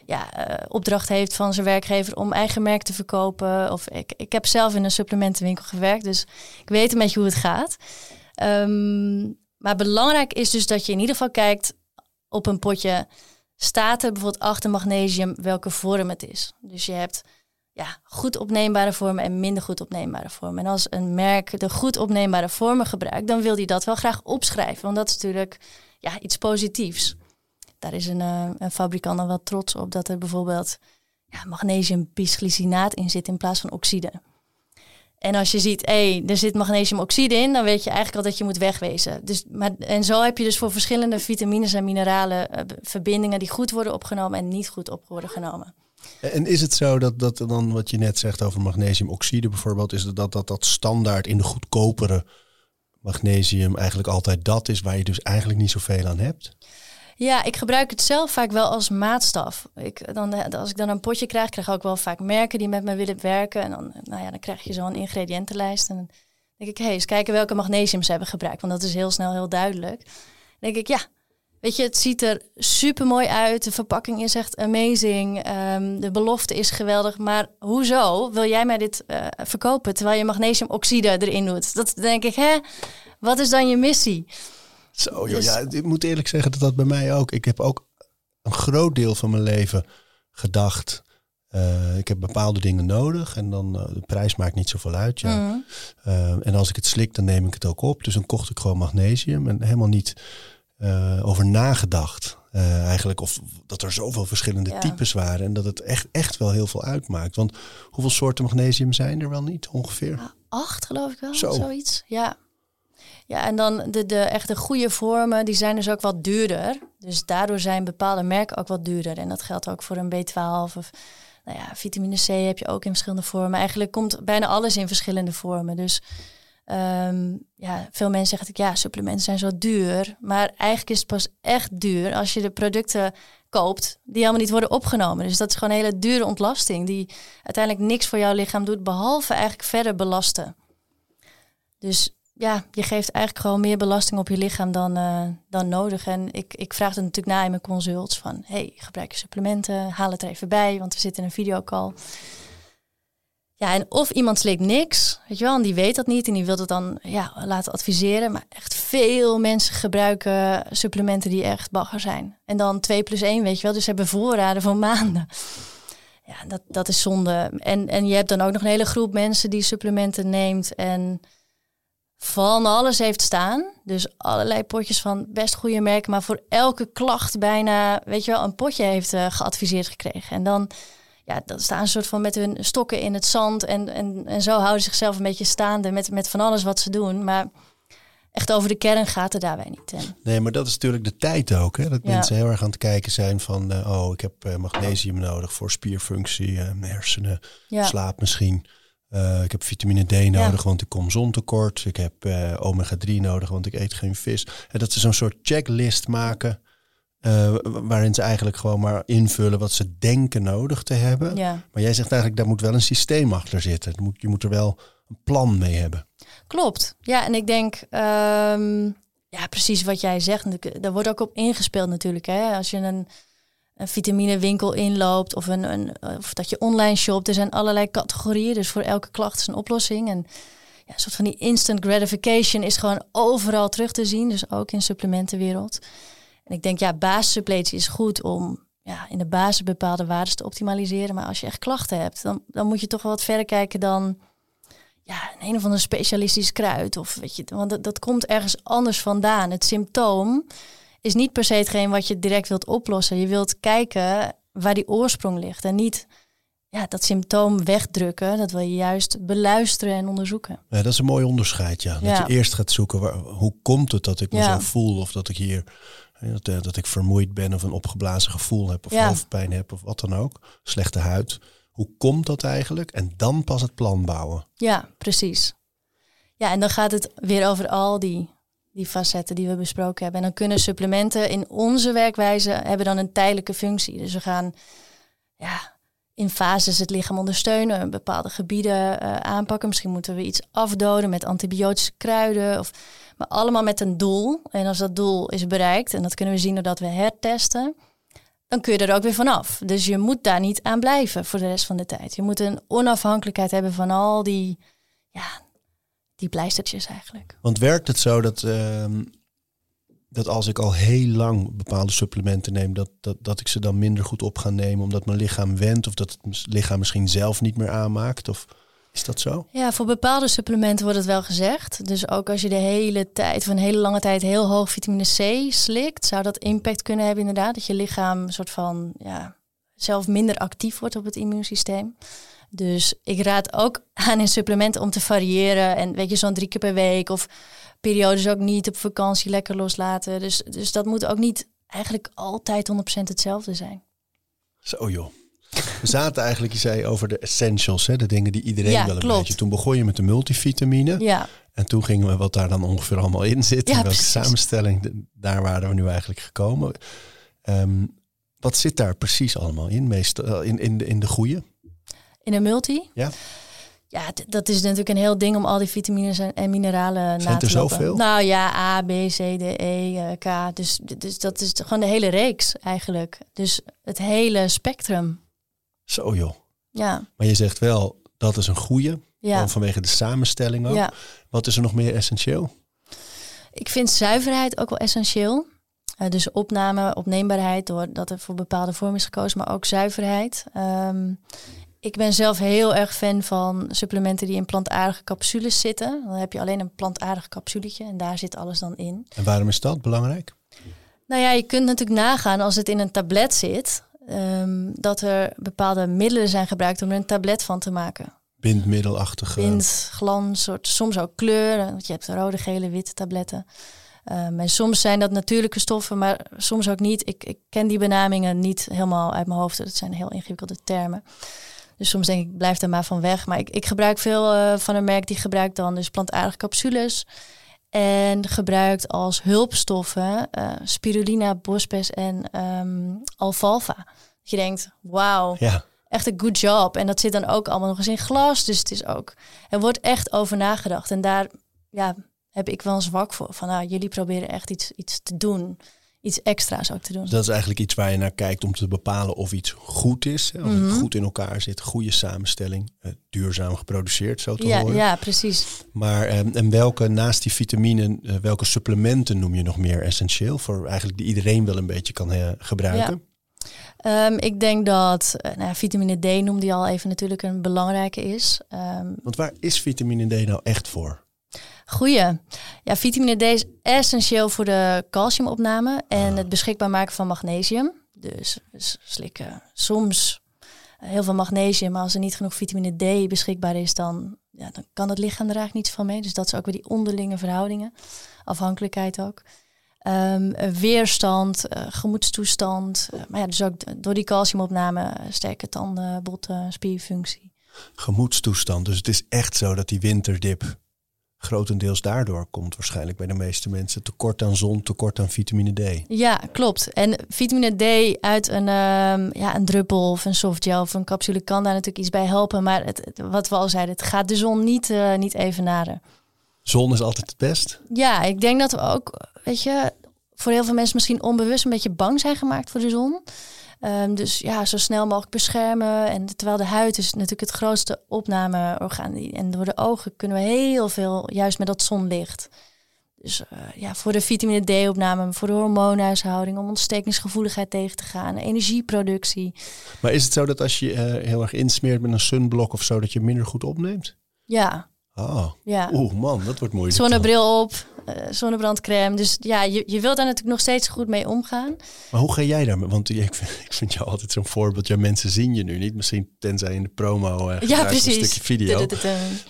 ja, uh, opdracht heeft van zijn werkgever om eigen merk te verkopen. Of ik, ik heb zelf in een supplementenwinkel gewerkt, dus ik weet een beetje hoe het gaat. Um, maar belangrijk is dus dat je in ieder geval kijkt op een potje. Staat er bijvoorbeeld achter magnesium welke vorm het is? Dus je hebt ja, goed opneembare vormen en minder goed opneembare vormen. En als een merk de goed opneembare vormen gebruikt, dan wil die dat wel graag opschrijven. Want dat is natuurlijk ja, iets positiefs. Daar is een, uh, een fabrikant dan wel trots op dat er bijvoorbeeld ja, magnesium bisglycinaat in zit in plaats van oxide. En als je ziet, hé, er zit magnesiumoxide in, dan weet je eigenlijk al dat je moet wegwezen. Dus, maar, en zo heb je dus voor verschillende vitamines en mineralen uh, verbindingen die goed worden opgenomen en niet goed op worden genomen. En is het zo dat, dat dan wat je net zegt over magnesiumoxide bijvoorbeeld, is dat dat, dat standaard in de goedkopere magnesium eigenlijk altijd dat is waar je dus eigenlijk niet zoveel aan hebt? Ja, ik gebruik het zelf vaak wel als maatstaf. Ik, dan, als ik dan een potje krijg, krijg ik ook wel vaak merken die met me willen werken. En dan, nou ja, dan krijg je zo'n ingrediëntenlijst. En dan denk ik, hé, hey, eens kijken welke magnesium ze hebben gebruikt. Want dat is heel snel heel duidelijk. Dan denk ik, ja, Weet je, het ziet er super mooi uit. De verpakking is echt amazing. Um, de belofte is geweldig. Maar hoezo wil jij mij dit uh, verkopen terwijl je magnesiumoxide erin doet? Dat denk ik, hè? Wat is dan je missie? Zo, joh, dus... ja, ik moet eerlijk zeggen dat dat bij mij ook. Ik heb ook een groot deel van mijn leven gedacht. Uh, ik heb bepaalde dingen nodig en dan uh, de prijs maakt niet zoveel uit. Ja. Mm. En als ik het slik, dan neem ik het ook op. Dus dan kocht ik gewoon magnesium en helemaal niet uh, over nagedacht. Uh, eigenlijk of dat er zoveel verschillende types waren en dat het echt, echt wel heel veel uitmaakt. Want hoeveel soorten magnesium zijn er wel niet ongeveer? Ja, acht geloof ik wel, Zo. zoiets. Ja. Ja, en dan de, de echte goede vormen, die zijn dus ook wat duurder. Dus daardoor zijn bepaalde merken ook wat duurder. En dat geldt ook voor een B12 of nou ja, vitamine C heb je ook in verschillende vormen. Eigenlijk komt bijna alles in verschillende vormen. Dus Um, ja, veel mensen zeggen ja, supplementen zijn zo duur. Maar eigenlijk is het pas echt duur als je de producten koopt die helemaal niet worden opgenomen. Dus dat is gewoon een hele dure ontlasting die uiteindelijk niks voor jouw lichaam doet, behalve eigenlijk verder belasten. Dus ja, je geeft eigenlijk gewoon meer belasting op je lichaam dan, uh, dan nodig. En ik, ik vraag het natuurlijk na in mijn consults van, hey, gebruik je supplementen, haal het er even bij, want we zitten in een videocall. Ja, en of iemand slikt niks, weet je wel, en die weet dat niet en die wil het dan ja, laten adviseren. Maar echt veel mensen gebruiken supplementen die echt bagger zijn. En dan 2 plus 1, weet je wel, dus ze hebben voorraden van maanden. Ja, dat, dat is zonde. En, en je hebt dan ook nog een hele groep mensen die supplementen neemt en van alles heeft staan. Dus allerlei potjes van best goede merken, maar voor elke klacht bijna, weet je wel, een potje heeft uh, geadviseerd gekregen. En dan ja, dat staan een soort van met hun stokken in het zand. En, en, en zo houden ze zichzelf een beetje staande met, met van alles wat ze doen. Maar echt over de kern gaat het daarbij niet. En, Nee, maar dat is natuurlijk de tijd ook. Hè? Dat Ja. mensen heel erg aan het kijken zijn van... eh, oh, ik heb eh, magnesium nodig voor spierfunctie, eh, hersenen, ja. slaap misschien. Ik heb vitamine D nodig, want ik kom zontekort. Ik heb eh, omega-3 nodig, want ik eet geen vis. En dat ze zo'n soort checklist maken... eh, waarin ze eigenlijk gewoon maar invullen wat ze denken nodig te hebben. ja. Maar jij zegt eigenlijk, daar moet wel een systeem achter zitten. Moet, je moet er wel een plan mee hebben. Klopt. Ja, en ik denk, ehm, ja, precies wat jij zegt. natuurlijk, Daar wordt ook op ingespeeld natuurlijk. Hè? Als je een, een vitaminewinkel inloopt of, een, een, of dat je online shopt. Er zijn allerlei categorieën, dus voor elke klacht is een oplossing. En ja, een soort van die instant gratification is gewoon overal terug te zien. Dus ook in supplementenwereld. En ik denk, ja, basissuppletie is goed om ja, in de basis bepaalde waarden te optimaliseren. Maar als je echt klachten hebt, dan, dan moet je toch wel wat verder kijken dan ja, een, een of ander specialistisch kruid. Of weet je, want dat, dat komt ergens anders vandaan. Het symptoom is niet per se hetgeen wat je direct wilt oplossen. Je wilt kijken waar die oorsprong ligt. En niet ja, dat symptoom wegdrukken. Dat wil je juist beluisteren en onderzoeken. Ja, dat is een mooi onderscheid, ja. Dat Ja. je eerst gaat zoeken, waar, hoe komt het dat ik me Ja. zo voel? Of dat ik hier, dat, eh, dat ik vermoeid ben of een opgeblazen gevoel heb of Ja. hoofdpijn heb of wat dan ook. Slechte huid. Hoe komt dat eigenlijk? En dan pas het plan bouwen. Ja, precies. Ja, en dan gaat het weer over al die, die facetten die we besproken hebben. En dan kunnen supplementen in onze werkwijze hebben dan een tijdelijke functie. Dus we gaan ja, in fases het lichaam ondersteunen, bepaalde gebieden eh, aanpakken. Misschien moeten we iets afdoden met antibiotische kruiden. Of, allemaal met een doel. En als dat doel is bereikt, en dat kunnen we zien doordat we hertesten, dan kun je er ook weer vanaf. Dus je moet daar niet aan blijven voor de rest van de tijd. Je moet een onafhankelijkheid hebben van al die, ja, die pleistertjes eigenlijk. Want werkt het zo dat, ehm, dat als ik al heel lang bepaalde supplementen neem, dat, dat, dat ik ze dan minder goed op ga nemen omdat mijn lichaam wendt of dat het lichaam misschien zelf niet meer aanmaakt? Of is dat zo? Ja, voor bepaalde supplementen wordt het wel gezegd. Dus ook als je de hele tijd, of een hele lange tijd, heel hoog vitamine C slikt, zou dat impact kunnen hebben inderdaad. Dat je lichaam een soort van, ja, zelf minder actief wordt op het immuunsysteem. Dus ik raad ook aan in supplementen om te variëren. En weet je, zo'n drie keer per week of periodes ook niet op vakantie lekker loslaten. Dus, dus dat moet ook niet eigenlijk altijd 100% hetzelfde zijn. Zo joh. We zaten eigenlijk, je zei over de essentials, hè, de dingen die iedereen Ja, wel een klopt. beetje. Toen begon je met de multivitamine. Ja, En toen gingen we wat daar dan ongeveer allemaal in zit. Ja, welke precies. samenstelling. Daar waren we nu eigenlijk gekomen. Ehm, wat zit daar precies allemaal in? Meestal in, in, de, in de goede? in een multi. Ja. Ja, dat is natuurlijk een heel ding om al die vitamines en, en mineralen na Zijn te er zoveel? Nou ja, A, B, C, D, E, eh, K. Dus, dus dat is gewoon de hele reeks eigenlijk. Dus het hele spectrum. Zo joh. Ja, Maar je zegt wel, dat is een goede. ja, vanwege de samenstelling ook. ja. Wat is er nog meer essentieel? Ik vind zuiverheid ook wel essentieel. Eh, dus opname, opneembaarheid, doordat er voor bepaalde vorm is gekozen, maar ook zuiverheid. Ehm, ik ben zelf heel erg fan van supplementen die in plantaardige capsules zitten. Dan heb je alleen een plantaardig capsuletje en daar zit alles dan in. En waarom is dat belangrijk? Nou ja, je kunt natuurlijk nagaan als het in een tablet zit, ehm, dat er bepaalde middelen zijn gebruikt om er een tablet van te maken. Bindmiddelachtige. Wind, glans, soort, soms ook kleuren. Want je hebt rode, gele, witte tabletten. Ehm, en soms zijn dat natuurlijke stoffen, maar soms ook niet. Ik, ik ken die benamingen niet helemaal uit mijn hoofd. Dat zijn heel ingewikkelde termen. Dus soms denk ik, blijf er maar van weg. Maar ik, ik gebruik veel eh, van een merk die gebruikt dan dus plantaardige capsules. En gebruikt als hulpstoffen eh, spirulina, bospes en ehm, alfalfa. Dat je denkt, wauw, Ja, echt een good job. En dat zit dan ook allemaal nog eens in glas. Dus het is ook, er wordt echt over nagedacht. En daar ja, heb ik wel een zwak voor. Van nou, jullie proberen echt iets, iets te doen. Iets extra's ook te doen. dat is eigenlijk iets waar je naar kijkt om te bepalen of iets goed is. Of Mhm. het goed in elkaar zit, goede samenstelling, eh, duurzaam geproduceerd, zo te Ja, horen. ja, precies. Maar ehm, en welke, naast die vitaminen, eh, welke supplementen noem je nog meer essentieel? Voor eigenlijk die iedereen wel een beetje kan eh, gebruiken. Ehm, ik denk dat nou, vitamine D noemde je al even natuurlijk een belangrijke is. Ehm Want waar is vitamine D nou echt voor? Goeie. Ja, vitamine D is essentieel voor de calciumopname en het beschikbaar maken van magnesium. Dus, slikken soms heel veel magnesium. Maar als er niet genoeg vitamine D beschikbaar is, dan, ja, dan kan het lichaam er eigenlijk niets van mee. Dus dat is ook weer die onderlinge verhoudingen. Afhankelijkheid ook. Um, weerstand, uh, gemoedstoestand. Uh, maar ja, dus ook door die calciumopname, sterke tanden, botten, spierfunctie. Gemoedstoestand. Dus het is echt zo dat die winterdip grotendeels daardoor komt waarschijnlijk bij de meeste mensen. Tekort aan zon, tekort aan vitamine D. Ja, klopt. En vitamine D uit een, um, ja, een druppel of een softgel of een capsule kan daar natuurlijk iets bij helpen. Maar het, wat we al zeiden, het gaat de zon niet, uh, niet evenaren. Zon is altijd het best? Ja, ik denk dat we ook, weet je, voor heel veel mensen misschien onbewust een beetje bang zijn gemaakt voor de zon. Um, dus ja, zo snel mogelijk beschermen. En terwijl de huid is natuurlijk het grootste opnameorgaan. En door de ogen kunnen we heel veel, juist met dat zonlicht. Dus uh, ja, voor de vitamine D-opname, voor de hormoonhuishouding, om ontstekingsgevoeligheid tegen te gaan, energieproductie. Maar is het zo dat als je uh, heel erg insmeert met een sunblock of zo, dat je minder goed opneemt? Ja, Oh, ja. oeh man, dat wordt moeilijk. Zonnebril op, uh, zonnebrandcrème. Dus ja, je, je wilt daar natuurlijk nog steeds goed mee omgaan. Maar hoe ga jij daarmee? Want ik vind, ik vind jou altijd zo'n voorbeeld. Ja, mensen zien je nu niet. Misschien tenzij in de promo uh, ja, precies. een stukje video.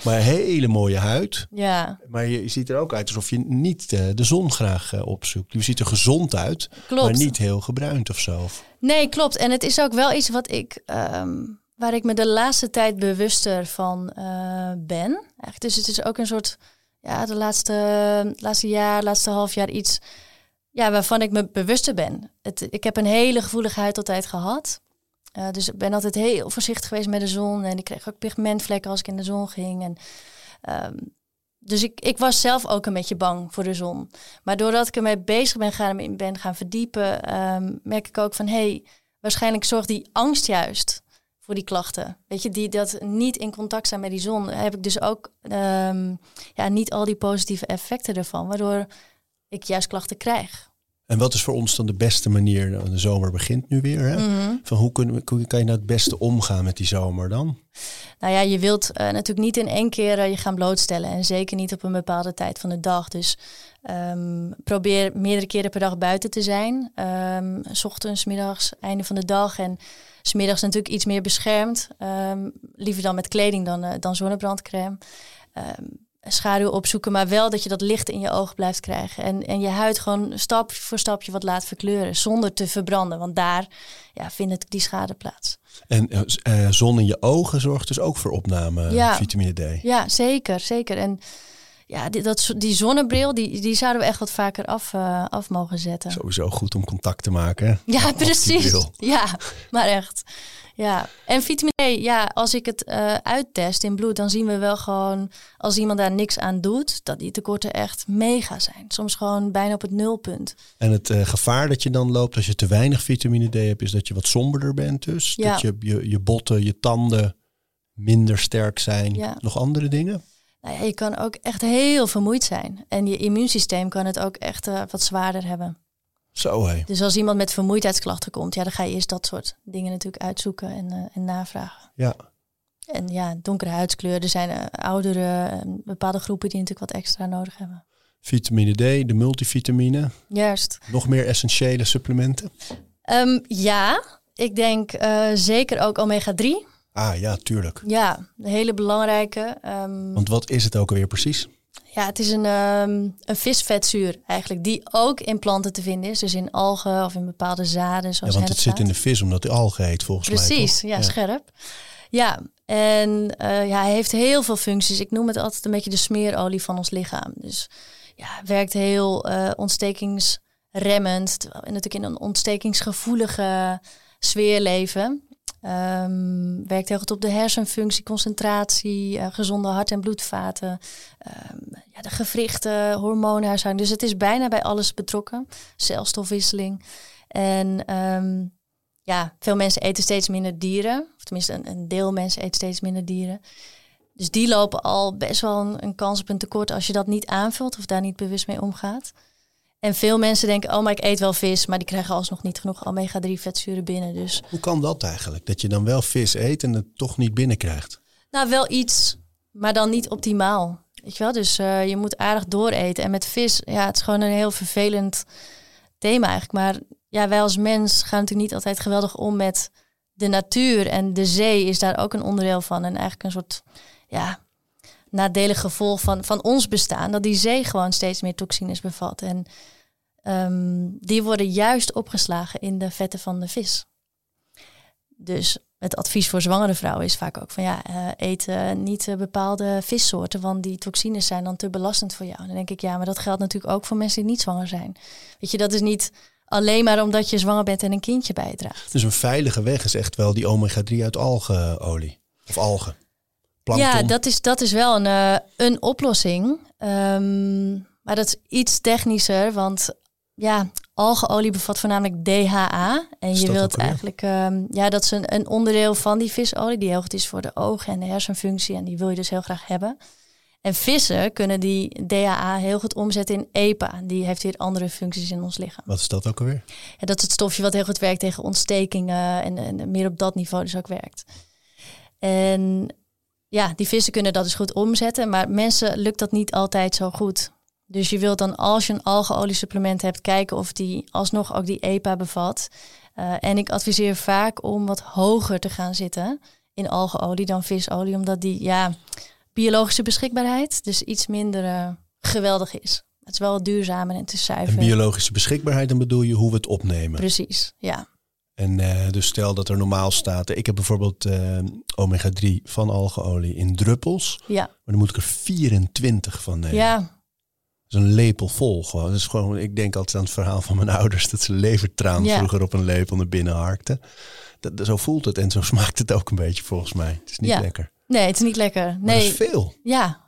Maar hele mooie huid. Ja. Maar je, ziet er ook uit alsof je niet uh, de zon graag opzoekt. Je ziet er gezond uit, klopt. maar niet heel gebruind of zo. Nee, klopt. En het is ook wel iets wat ik... Um, waar ik me de laatste tijd bewuster van uh, ben. Eigenlijk, dus het is ook een soort, ja, de laatste, laatste jaar, laatste half jaar iets ja, waarvan ik me bewuster ben. Het, ik heb een hele gevoelige huid altijd gehad. Uh, dus ik ben altijd heel voorzichtig geweest met de zon. En ik kreeg ook pigmentvlekken als ik in de zon ging. En, um, dus ik, ik was zelf ook een beetje bang voor de zon. Maar doordat ik ermee bezig ben gaan, ben gaan verdiepen, um, merk ik ook van hé, hey, waarschijnlijk zorgt die angst juist voor die klachten. Weet je, die dat niet in contact zijn met die zon, heb ik dus ook um, ja, niet al die positieve effecten ervan, waardoor ik juist klachten krijg. En wat is voor ons dan de beste manier? Nou, de zomer begint nu weer. Hè? Mhm. Van hoe, kun, hoe kan je nou het beste omgaan met die zomer dan? Nou ja, je wilt uh, natuurlijk niet in één keer uh, je gaan blootstellen. En zeker niet op een bepaalde tijd van de dag. Dus um, probeer meerdere keren per dag buiten te zijn. Um, s ochtends, middags, einde van de dag. En smiddags natuurlijk iets meer beschermd. Um, liever dan met kleding dan, uh, dan zonnebrandcrème. Um, schaduw opzoeken, maar wel dat je dat licht in je ogen blijft krijgen. En, en je huid gewoon stap voor stapje wat laat verkleuren, zonder te verbranden. Want daar ja, vindt die schade plaats. En uh, zon in je ogen zorgt dus ook voor opname ja. vitamine D. Ja, zeker, zeker. En ja, die, dat, die zonnebril, die, die zouden we echt wat vaker af, uh, af mogen zetten. Sowieso goed om contact te maken. Ja, precies. Ja, maar echt. Ja, en vitamine D, ja, als ik het uh, uittest in bloed, dan zien we wel gewoon, als iemand daar niks aan doet, dat die tekorten echt mega zijn. Soms gewoon bijna op het nulpunt. En het uh, gevaar dat je dan loopt als je te weinig vitamine D hebt, is dat je wat somberder bent dus. Ja. Dat je, je, je botten, je tanden minder sterk zijn. Ja. Nog andere dingen? Nou ja, je kan ook echt heel vermoeid zijn. En je immuunsysteem kan het ook echt uh, wat zwaarder hebben. Zo hé. Dus als iemand met vermoeidheidsklachten komt, ja, dan ga je eerst dat soort dingen natuurlijk uitzoeken en, uh, en navragen. Ja. En ja, donkere huidskleur. Er zijn uh, oudere, bepaalde groepen die natuurlijk wat extra nodig hebben. Vitamine D, de multivitamine. Juist. Nog meer essentiële supplementen? Um, ja, ik denk zeker ook omega 3. Ah ja, tuurlijk. Ja, een hele belangrijke. Um, Want wat is het ook alweer precies? Ja, het is een, um, een visvetzuur eigenlijk, die ook in planten te vinden is. Dus in algen of in bepaalde zaden. Zoals ja, want het zit in de vis omdat hij algen heet volgens Precies, mij. Precies, ja, scherp. Ja, en uh, ja, hij heeft heel veel functies. Ik noem het altijd een beetje de smeerolie van ons lichaam. Dus ja, werkt heel uh, ontstekingsremmend. En natuurlijk in een ontstekingsgevoelige sfeer leven. Um, werkt heel goed op de hersenfunctie, concentratie, uh, gezonde hart- en bloedvaten, um, ja, de gewrichten, hormoonhuishouding. Dus het is bijna bij alles betrokken. Celstofwisseling. En um, ja, veel mensen eten steeds minder dieren. Of tenminste, een, een, deel mensen eet steeds minder dieren. Dus die lopen al best wel een, een kans op een tekort als je dat niet aanvult of daar niet bewust mee omgaat. En veel mensen denken, oh, maar ik eet wel vis, maar die krijgen alsnog niet genoeg omega-3 vetzuren binnen. Dus. Hoe kan dat eigenlijk? Dat je dan wel vis eet en het toch niet binnenkrijgt? Nou, wel iets, maar dan niet optimaal. Weet je wel? Dus uh, je moet aardig dooreten. En met vis, ja, het is gewoon een heel vervelend thema eigenlijk. Maar ja, wij als mens gaan natuurlijk niet altijd geweldig om met de natuur en de zee is daar ook een onderdeel van. En eigenlijk een soort ja, nadelig gevolg van, van ons bestaan. Dat die zee gewoon steeds meer toxines bevat. En ehm, die worden juist opgeslagen in de vetten van de vis. Dus het advies voor zwangere vrouwen is vaak ook van ja, uh, eet niet uh, bepaalde vissoorten, want die toxines zijn dan te belastend voor jou. En dan denk ik ja, maar dat geldt natuurlijk ook voor mensen die niet zwanger zijn. Weet je, dat is niet alleen maar omdat je zwanger bent en een kindje bijdraagt. Dus een veilige weg is echt wel die omega-3 uit algeolie of algen. Plankton. Ja, dat is, dat is wel een, een oplossing. Um, maar dat is iets technischer, want ja, algeolie bevat voornamelijk DHA. En je wilt eigenlijk, um, ja, dat is een, een, onderdeel van die visolie die heel goed is voor de ogen en de hersenfunctie. En die wil je dus heel graag hebben. En vissen kunnen die DHA heel goed omzetten in EPA. Die heeft weer andere functies in ons lichaam. Wat is dat ook alweer? Ja, dat is het stofje wat heel goed werkt tegen ontstekingen en, en meer op dat niveau dus ook werkt. En ja, die vissen kunnen dat dus goed omzetten, maar mensen lukt dat niet altijd zo goed. Dus je wilt dan als je een algeolie supplement hebt, kijken of die alsnog ook die EPA bevat. Uh, en ik adviseer vaak om wat hoger te gaan zitten in algeolie dan visolie, omdat die ja, biologische beschikbaarheid dus iets minder uh, geweldig is. Het is wel duurzamer en te zuiver. En biologische beschikbaarheid, dan bedoel je hoe we het opnemen. Precies, ja. En uh, dus stel dat er normaal staat. Ik heb bijvoorbeeld uh, omega-3 van algeolie in druppels. Ja. Maar dan moet ik er 24 van nemen. Ja. Is een lepel vol gewoon. Dat is gewoon. Ik denk altijd aan het verhaal van mijn ouders dat ze levertraan ja. vroeger op een lepel naar binnen harkten. Dat, zo voelt het en zo smaakt het ook een beetje volgens mij. Het is niet ja. lekker. Nee, het is niet lekker. Nee. Is veel. Ja.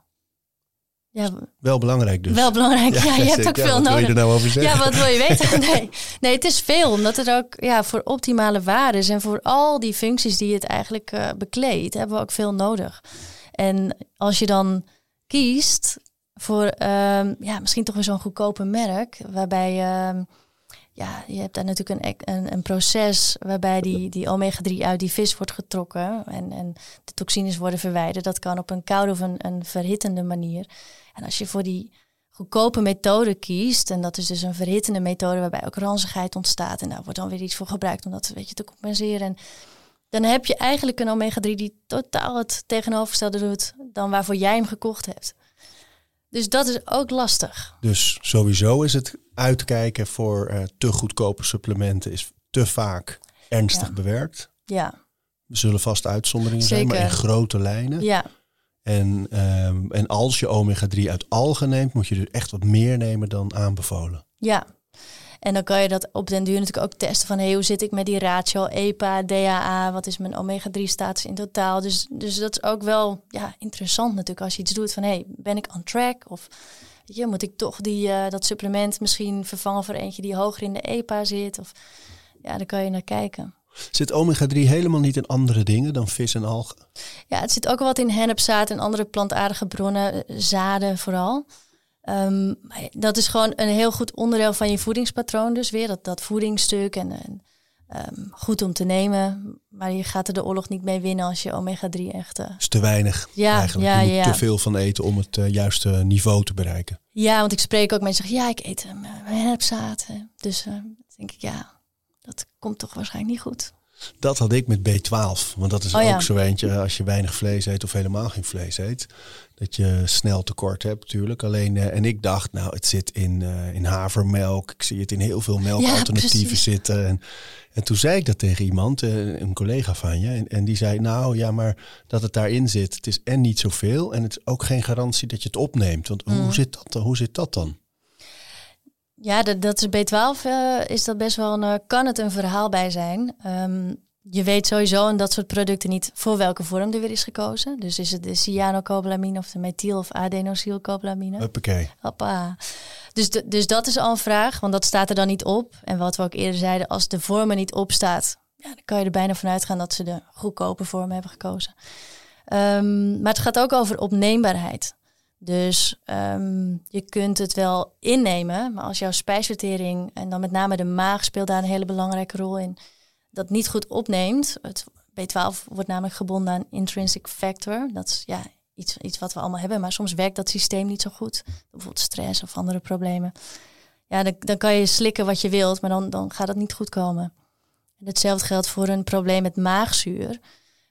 Ja, wel belangrijk dus. Wel belangrijk, ja. ja je hebt ook veel wat nodig. Wil je er nou over zeggen? Ja, wat wil je weten? Nee. nee, het is veel. Omdat het ook ja, voor optimale waarden en voor al die functies die het eigenlijk uh, bekleedt, hebben we ook veel nodig. En als je dan kiest voor um, ja, misschien toch weer zo'n goedkope merk, waarbij um, ja, je hebt daar natuurlijk een, een, een proces waarbij die, die omega-3 uit die vis wordt getrokken en, en de toxines worden verwijderd. Dat kan op een koude of een, een verhittende manier. En als je voor die goedkope methode kiest, en dat is dus een verhittende methode waarbij ook ranzigheid ontstaat, en daar wordt dan weer iets voor gebruikt om dat weet je, te compenseren. En dan heb je eigenlijk een omega-3 die totaal het tegenovergestelde doet dan waarvoor jij hem gekocht hebt. Dus dat is ook lastig. Dus sowieso is het uitkijken voor uh, te goedkope supplementen is te vaak ernstig Ja. bewerkt. Ja, Er zullen vast uitzonderingen zijn, maar in grote lijnen. ja, En, ehm, en als je omega-3 uit algen neemt, moet je er echt wat meer nemen dan aanbevolen. ja. En dan kan je dat op den duur natuurlijk ook testen van hey, hoe zit ik met die ratio EPA, DHA, wat is mijn omega-3 status in totaal. Dus, dus dat is ook wel ja, interessant natuurlijk als je iets doet van hey, ben ik on track of je, moet ik toch die, eh, dat supplement misschien vervangen voor eentje die hoger in de EPA zit. Of, ja, daar kan je naar kijken. Zit omega-3 helemaal niet in andere dingen dan vis en algen? Ja, het zit ook wel wat in hennepzaad en andere plantaardige bronnen, eh, zaden vooral. Ehm, dat is gewoon een heel goed onderdeel van je voedingspatroon dus weer. Dat, dat voedingsstuk en, en ehm, goed om te nemen. Maar je gaat er de oorlog niet mee winnen als je omega-3 echt... eh, is te weinig Ja, eigenlijk. ja, je moet ja. te veel van eten om het eh, juiste niveau te bereiken. Ja, want ik spreek ook mensen die zeggen, ja, ik eet hennepzaad. hè. Dus eh, denk ik, ja, dat komt toch waarschijnlijk niet goed. Dat had ik met B12. Want dat is Oh ook zo eentje als je weinig vlees eet of helemaal geen vlees eet. Dat je snel tekort hebt natuurlijk. Alleen, eh, en ik dacht, nou, het zit in, eh, in havermelk. Ik zie het in heel veel melkalternatieven zitten. En, en toen zei ik dat tegen iemand, eh, een collega van je. En, en die zei, nou ja, maar dat het daarin zit. Het is en niet zoveel. En het is ook geen garantie dat je het opneemt. Want Mm. hoe, zit dat, dan? hoe zit dat dan? Ja, dat, dat is B12 eh, is dat best wel een, kan het een verhaal bij zijn. Ehm, je weet sowieso in dat soort producten niet voor welke vorm er weer is gekozen. Dus is het de cyanocobalamine of de methyl- of adenosylcobalamine. Huppakee. Hoppa. Dus, de- dus dat is al een vraag, want dat staat er dan niet op. En wat we ook eerder zeiden, als de vorm er niet op staat, ja, dan kan je er bijna van uitgaan dat ze de goedkope vorm hebben gekozen. Ehm, maar het gaat ook over opneembaarheid. Dus ehm, je kunt het wel innemen, maar als jouw spijsvertering, en dan met name de maag speelt daar een hele belangrijke rol in, dat niet goed opneemt. Het B12 wordt namelijk gebonden aan intrinsic factor. Dat is ja, iets, iets wat we allemaal hebben, maar soms werkt dat systeem niet zo goed. Bijvoorbeeld stress of andere problemen. Ja, dan, dan kan je slikken wat je wilt, maar dan, dan gaat het niet goed komen. En hetzelfde geldt voor een probleem met maagzuur.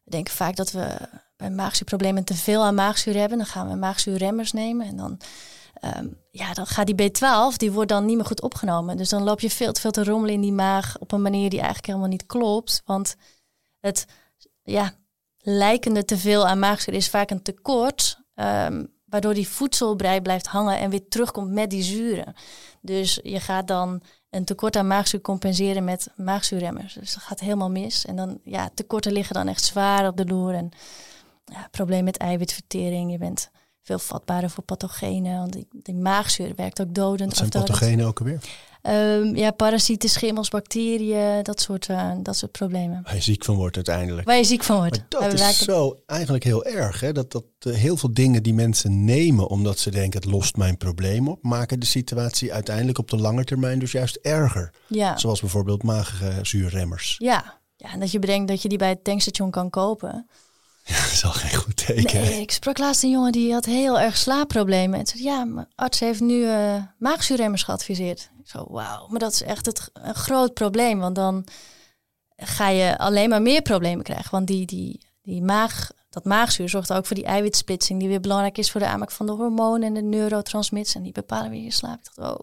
We denken vaak dat we bij maagzuurproblemen te veel aan maagzuur hebben. Dan gaan we maagzuurremmers nemen en dan, ehm, ja, dan gaat die B12, die wordt dan niet meer goed opgenomen. Dus dan loop je veel te veel te rommelen in die maag op een manier die eigenlijk helemaal niet klopt. Want het, ja, lijkende te veel aan maagzuur is vaak een tekort. Um, waardoor die voedselbrei blijft hangen en weer terugkomt met die zuren. Dus je gaat dan een tekort aan maagzuur compenseren met maagzuurremmers. Dus dat gaat helemaal mis. En dan, ja, tekorten liggen dan echt zwaar op de loer. En ja, probleem met eiwitvertering. Je bent veel vatbaarder voor pathogenen. Want die, die maagzuur werkt ook dodend. Wat zijn pathogenen ook alweer? Um, ja, parasieten, schimmels, bacteriën, dat soort, uh, dat soort problemen. Waar je ziek van wordt uiteindelijk. Waar je ziek van wordt. Maar dat is zo eigenlijk heel erg. Hè? Dat, dat uh, heel veel dingen die mensen nemen omdat ze denken het lost mijn probleem op, maken de situatie uiteindelijk op de lange termijn dus juist erger. Ja. Zoals bijvoorbeeld maagzuurremmers. Ja. ja, en dat je bedenkt dat je die bij het tankstation kan kopen. Ja, dat is al geen goed teken. Nee, ik sprak laatst een jongen die had heel erg slaapproblemen. En zei, ja, mijn arts heeft nu uh, maagzuurremmers geadviseerd. Zo, wauw. Maar dat is echt het, een groot probleem. Want dan ga je alleen maar meer problemen krijgen. Want die, die, die maag, dat maagzuur zorgt ook voor die eiwitsplitsing... die weer belangrijk is voor de aanmaak van de hormonen en de neurotransmitters. En die bepalen weer je slaap. Ik dacht, oh.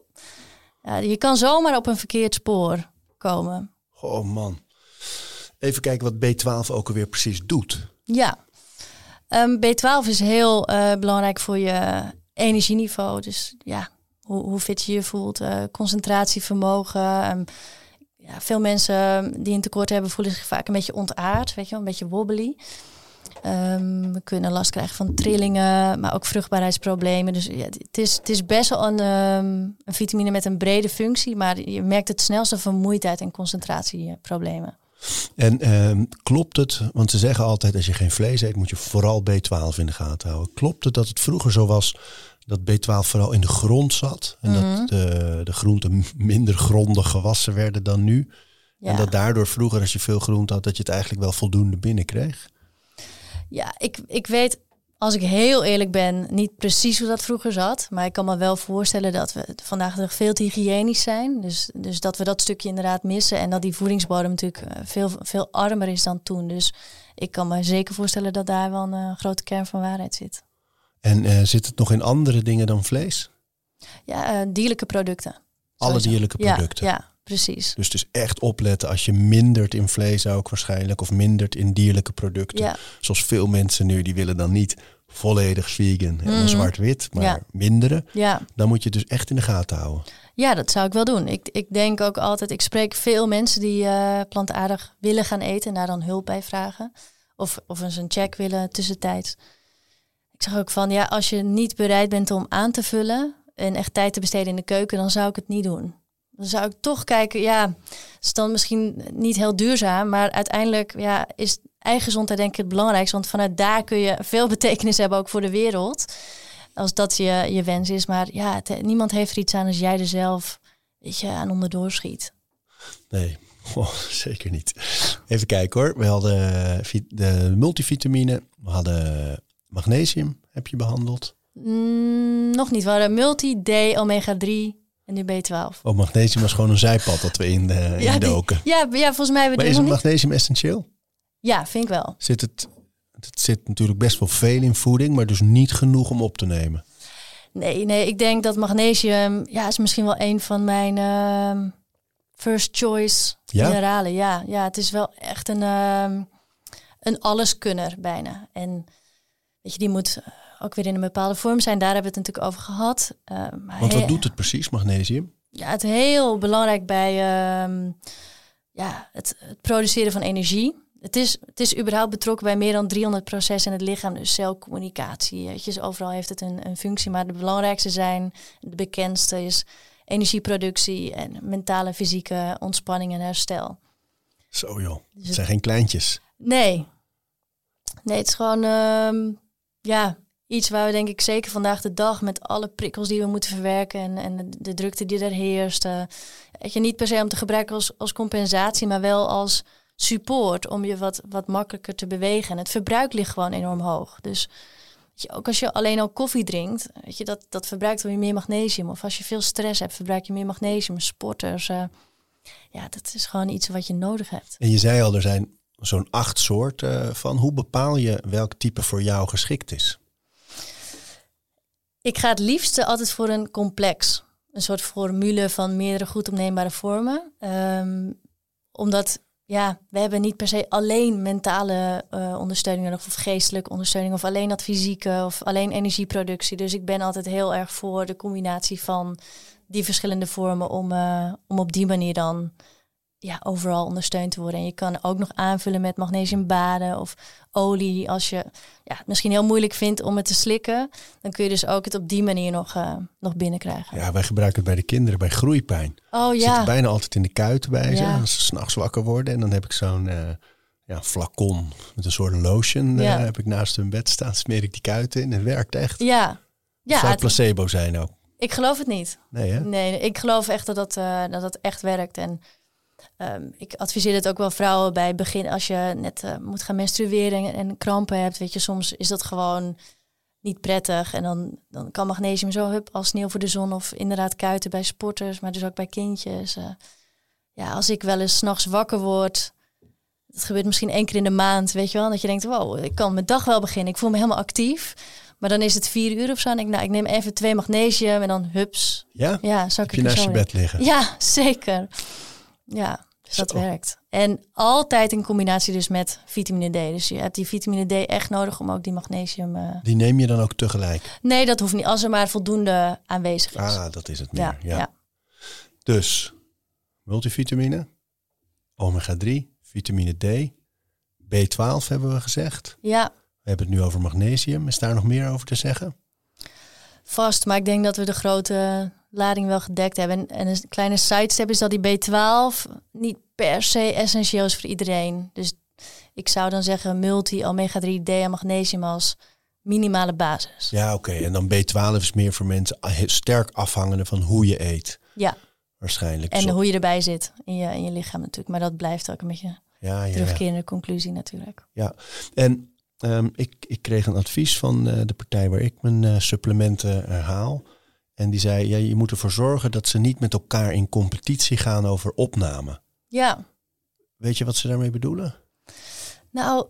Ja, je kan zomaar op een verkeerd spoor komen. Oh man. Even kijken wat B12 ook alweer precies doet. Ja, um, B12 is heel uh, belangrijk voor je energieniveau. Dus ja, hoe, hoe fit je je voelt, uh, concentratievermogen. Um, ja, veel mensen die een tekort hebben voelen zich vaak een beetje ontaard, weet je een beetje wobbly. Um, we kunnen last krijgen van trillingen, maar ook vruchtbaarheidsproblemen. Dus ja, het, is, het is best wel een, een vitamine met een brede functie, maar je merkt het snelste vermoeidheid en concentratieproblemen. En uh, klopt het, want ze zeggen altijd als je geen vlees eet, moet je vooral B12 in de gaten houden. Klopt het dat het vroeger zo was dat B12 vooral in de grond zat en mm -hmm. dat de, de groenten minder grondig gewassen werden dan nu? Ja. En dat daardoor vroeger als je veel groente had, dat je het eigenlijk wel voldoende binnenkreeg? Ja, ik, ik weet als ik heel eerlijk ben, niet precies hoe dat vroeger zat. Maar ik kan me wel voorstellen dat we vandaag dag veel te hygiënisch zijn. Dus, dus dat we dat stukje inderdaad missen. En dat die voedingsbodem natuurlijk veel, veel armer is dan toen. Dus ik kan me zeker voorstellen dat daar wel een uh, grote kern van waarheid zit. En uh, zit het nog in andere dingen dan vlees? Ja, uh, dierlijke producten. Alle sowieso. dierlijke producten? Ja, ja, precies. Dus dus echt opletten als je mindert in vlees ook waarschijnlijk. Of mindert in dierlijke producten. Ja. Zoals veel mensen nu, die willen dan niet volledig vegan, helemaal mm. zwart-wit, maar ja. minderen. Ja. Dan moet je het dus echt in de gaten houden. Ja, dat zou ik wel doen. Ik, ik denk ook altijd, ik spreek veel mensen die uh, plantaardig willen gaan eten en daar dan hulp bij vragen. Of, of eens een check willen tussentijds. Ik zeg ook van, ja, als je niet bereid bent om aan te vullen en echt tijd te besteden in de keuken, dan zou ik het niet doen dan zou ik toch kijken, ja, is dan misschien niet heel duurzaam, maar uiteindelijk ja, is eigen gezondheid denk ik het belangrijkste, want vanuit daar kun je veel betekenis hebben ook voor de wereld, als dat je, je wens is. Maar ja, eh, niemand heeft er iets aan als jij er zelf weet je, aan onderdoor schiet. Nee, oh, zeker niet. Even kijken hoor. We hadden eh, de multivitamine, we hadden magnesium, heb je behandeld? Mm, nog niet. We hadden multi-D, omega-3 en nu B12. Oh, magnesium was gewoon een zijpad dat we in, eh, de ja, in doken. Ja, ja, volgens mij... Maar is het magnesium essentieel? Ja, vind ik wel. Zit het, het zit natuurlijk best wel veel in voeding, maar dus niet genoeg om op te nemen. Nee, nee, ik denk dat magnesium ja, is misschien wel een van mijn ehm, first choice ja? mineralen. Ja, ja, het is wel echt een, uh, een alleskunner bijna. En weet je, die moet ook weer in een bepaalde vorm zijn. Daar hebben we het natuurlijk over gehad. Uh, Want wat doet het precies, magnesium? Ja, het is heel belangrijk bij ehm, ja, het, het produceren van energie. Het is, het is überhaupt betrokken bij meer dan 300 processen in het lichaam. Dus celcommunicatie. Weet je, dus overal heeft het een, een functie. Maar de belangrijkste zijn, de bekendste is energieproductie en mentale fysieke ontspanning en herstel. Zo joh, dus het zijn geen kleintjes. Nee. Nee, het is gewoon um, ja, iets waar we denk ik zeker vandaag de dag met alle prikkels die we moeten verwerken en, en de, drukte die er heerst. Uh, je, niet per se om te gebruiken als, als compensatie, maar wel als support om je wat, wat makkelijker te bewegen. En het verbruik ligt gewoon enorm hoog. Dus je, ook als je alleen al koffie drinkt, weet je, dat, dat verbruikt wel meer magnesium. Of als je veel stress hebt, verbruik je meer magnesium. Sporters, uh, ja, dat is gewoon iets wat je nodig hebt. En je zei al, er zijn zo'n acht soorten van. Hoe bepaal je welk type voor jou geschikt is? Ik ga het liefste altijd voor een complex. Een soort formule van meerdere goed opneembare vormen. Um, omdat ja, we hebben niet per se alleen mentale uh, ondersteuning of geestelijke ondersteuning of alleen dat fysieke of alleen energieproductie. Dus ik ben altijd heel erg voor de combinatie van die verschillende vormen om, uh, om op die manier dan ja, overal ondersteund te worden. En je kan ook nog aanvullen met magnesiumbaden of olie. Als je ja, het misschien heel moeilijk vindt om het te slikken, dan kun je dus ook het op die manier nog, uh, nog binnenkrijgen. Ja, wij gebruiken het bij de kinderen bij groeipijn. Oh ja. Zit bijna altijd in de kuiten bij ze als ze s'nachts wakker worden. En dan heb ik zo'n uh, ja, flacon met een soort lotion uh, heb ik naast hun bed staan. Smeer ik die kuiten in en het werkt echt. Ja. ja Zou het placebo zijn ook? Ik geloof het niet. Nee, hè? Nee, ik geloof echt dat dat, dat, dat echt werkt. En Ehm, ik adviseer het ook wel vrouwen bij begin als je net uh, moet gaan menstrueren en, krampen hebt. Weet je, soms is dat gewoon niet prettig. En dan, dan kan magnesium zo hup als sneeuw voor de zon. Of inderdaad kuiten bij sporters, maar dus ook bij kindjes. Uh, ja, als ik wel eens s'nachts wakker word. Dat gebeurt misschien één keer in de maand, weet je wel. Dat je denkt, wow, ik kan mijn dag wel beginnen. Ik voel me helemaal actief. Maar dan is het vier uur of zo. En ik, nou, ik neem even twee magnesium en dan hups. Ja? Ja, zou ik je naast je bed liggen? Ja, zeker. Ja, dus dat werkt. En altijd in combinatie dus met vitamine D. Dus je hebt die vitamine D echt nodig om ook die magnesium... Uh... Die neem je dan ook tegelijk? Nee, dat hoeft niet. Als er maar voldoende aanwezig is. Ah, dat is het meer. Ja, ja. Dus multivitamine, omega 3, vitamine D, B12 hebben we gezegd. Ja. We hebben het nu over magnesium. Is daar nog meer over te zeggen? Vast, maar ik denk dat we de grote lading wel gedekt hebben. En, een kleine sidestep is dat die B12 niet per se essentieel is voor iedereen. Dus ik zou dan zeggen multi, omega-3, D en magnesium als minimale basis. Ja, oké. En dan B12 is meer voor mensen sterk afhangende van hoe je eet. Ja. Waarschijnlijk. En hoe je erbij zit in je, in je lichaam natuurlijk. Maar dat blijft ook een beetje ja, ja, terugkerende conclusie natuurlijk. Ja, en ehm, ik, ik kreeg een advies van uh, de partij waar ik mijn uh, supplementen uh, haal. En die zei, ja, je moet ervoor zorgen dat ze niet met elkaar in competitie gaan over opname. Ja. Weet je wat ze daarmee bedoelen? Nou,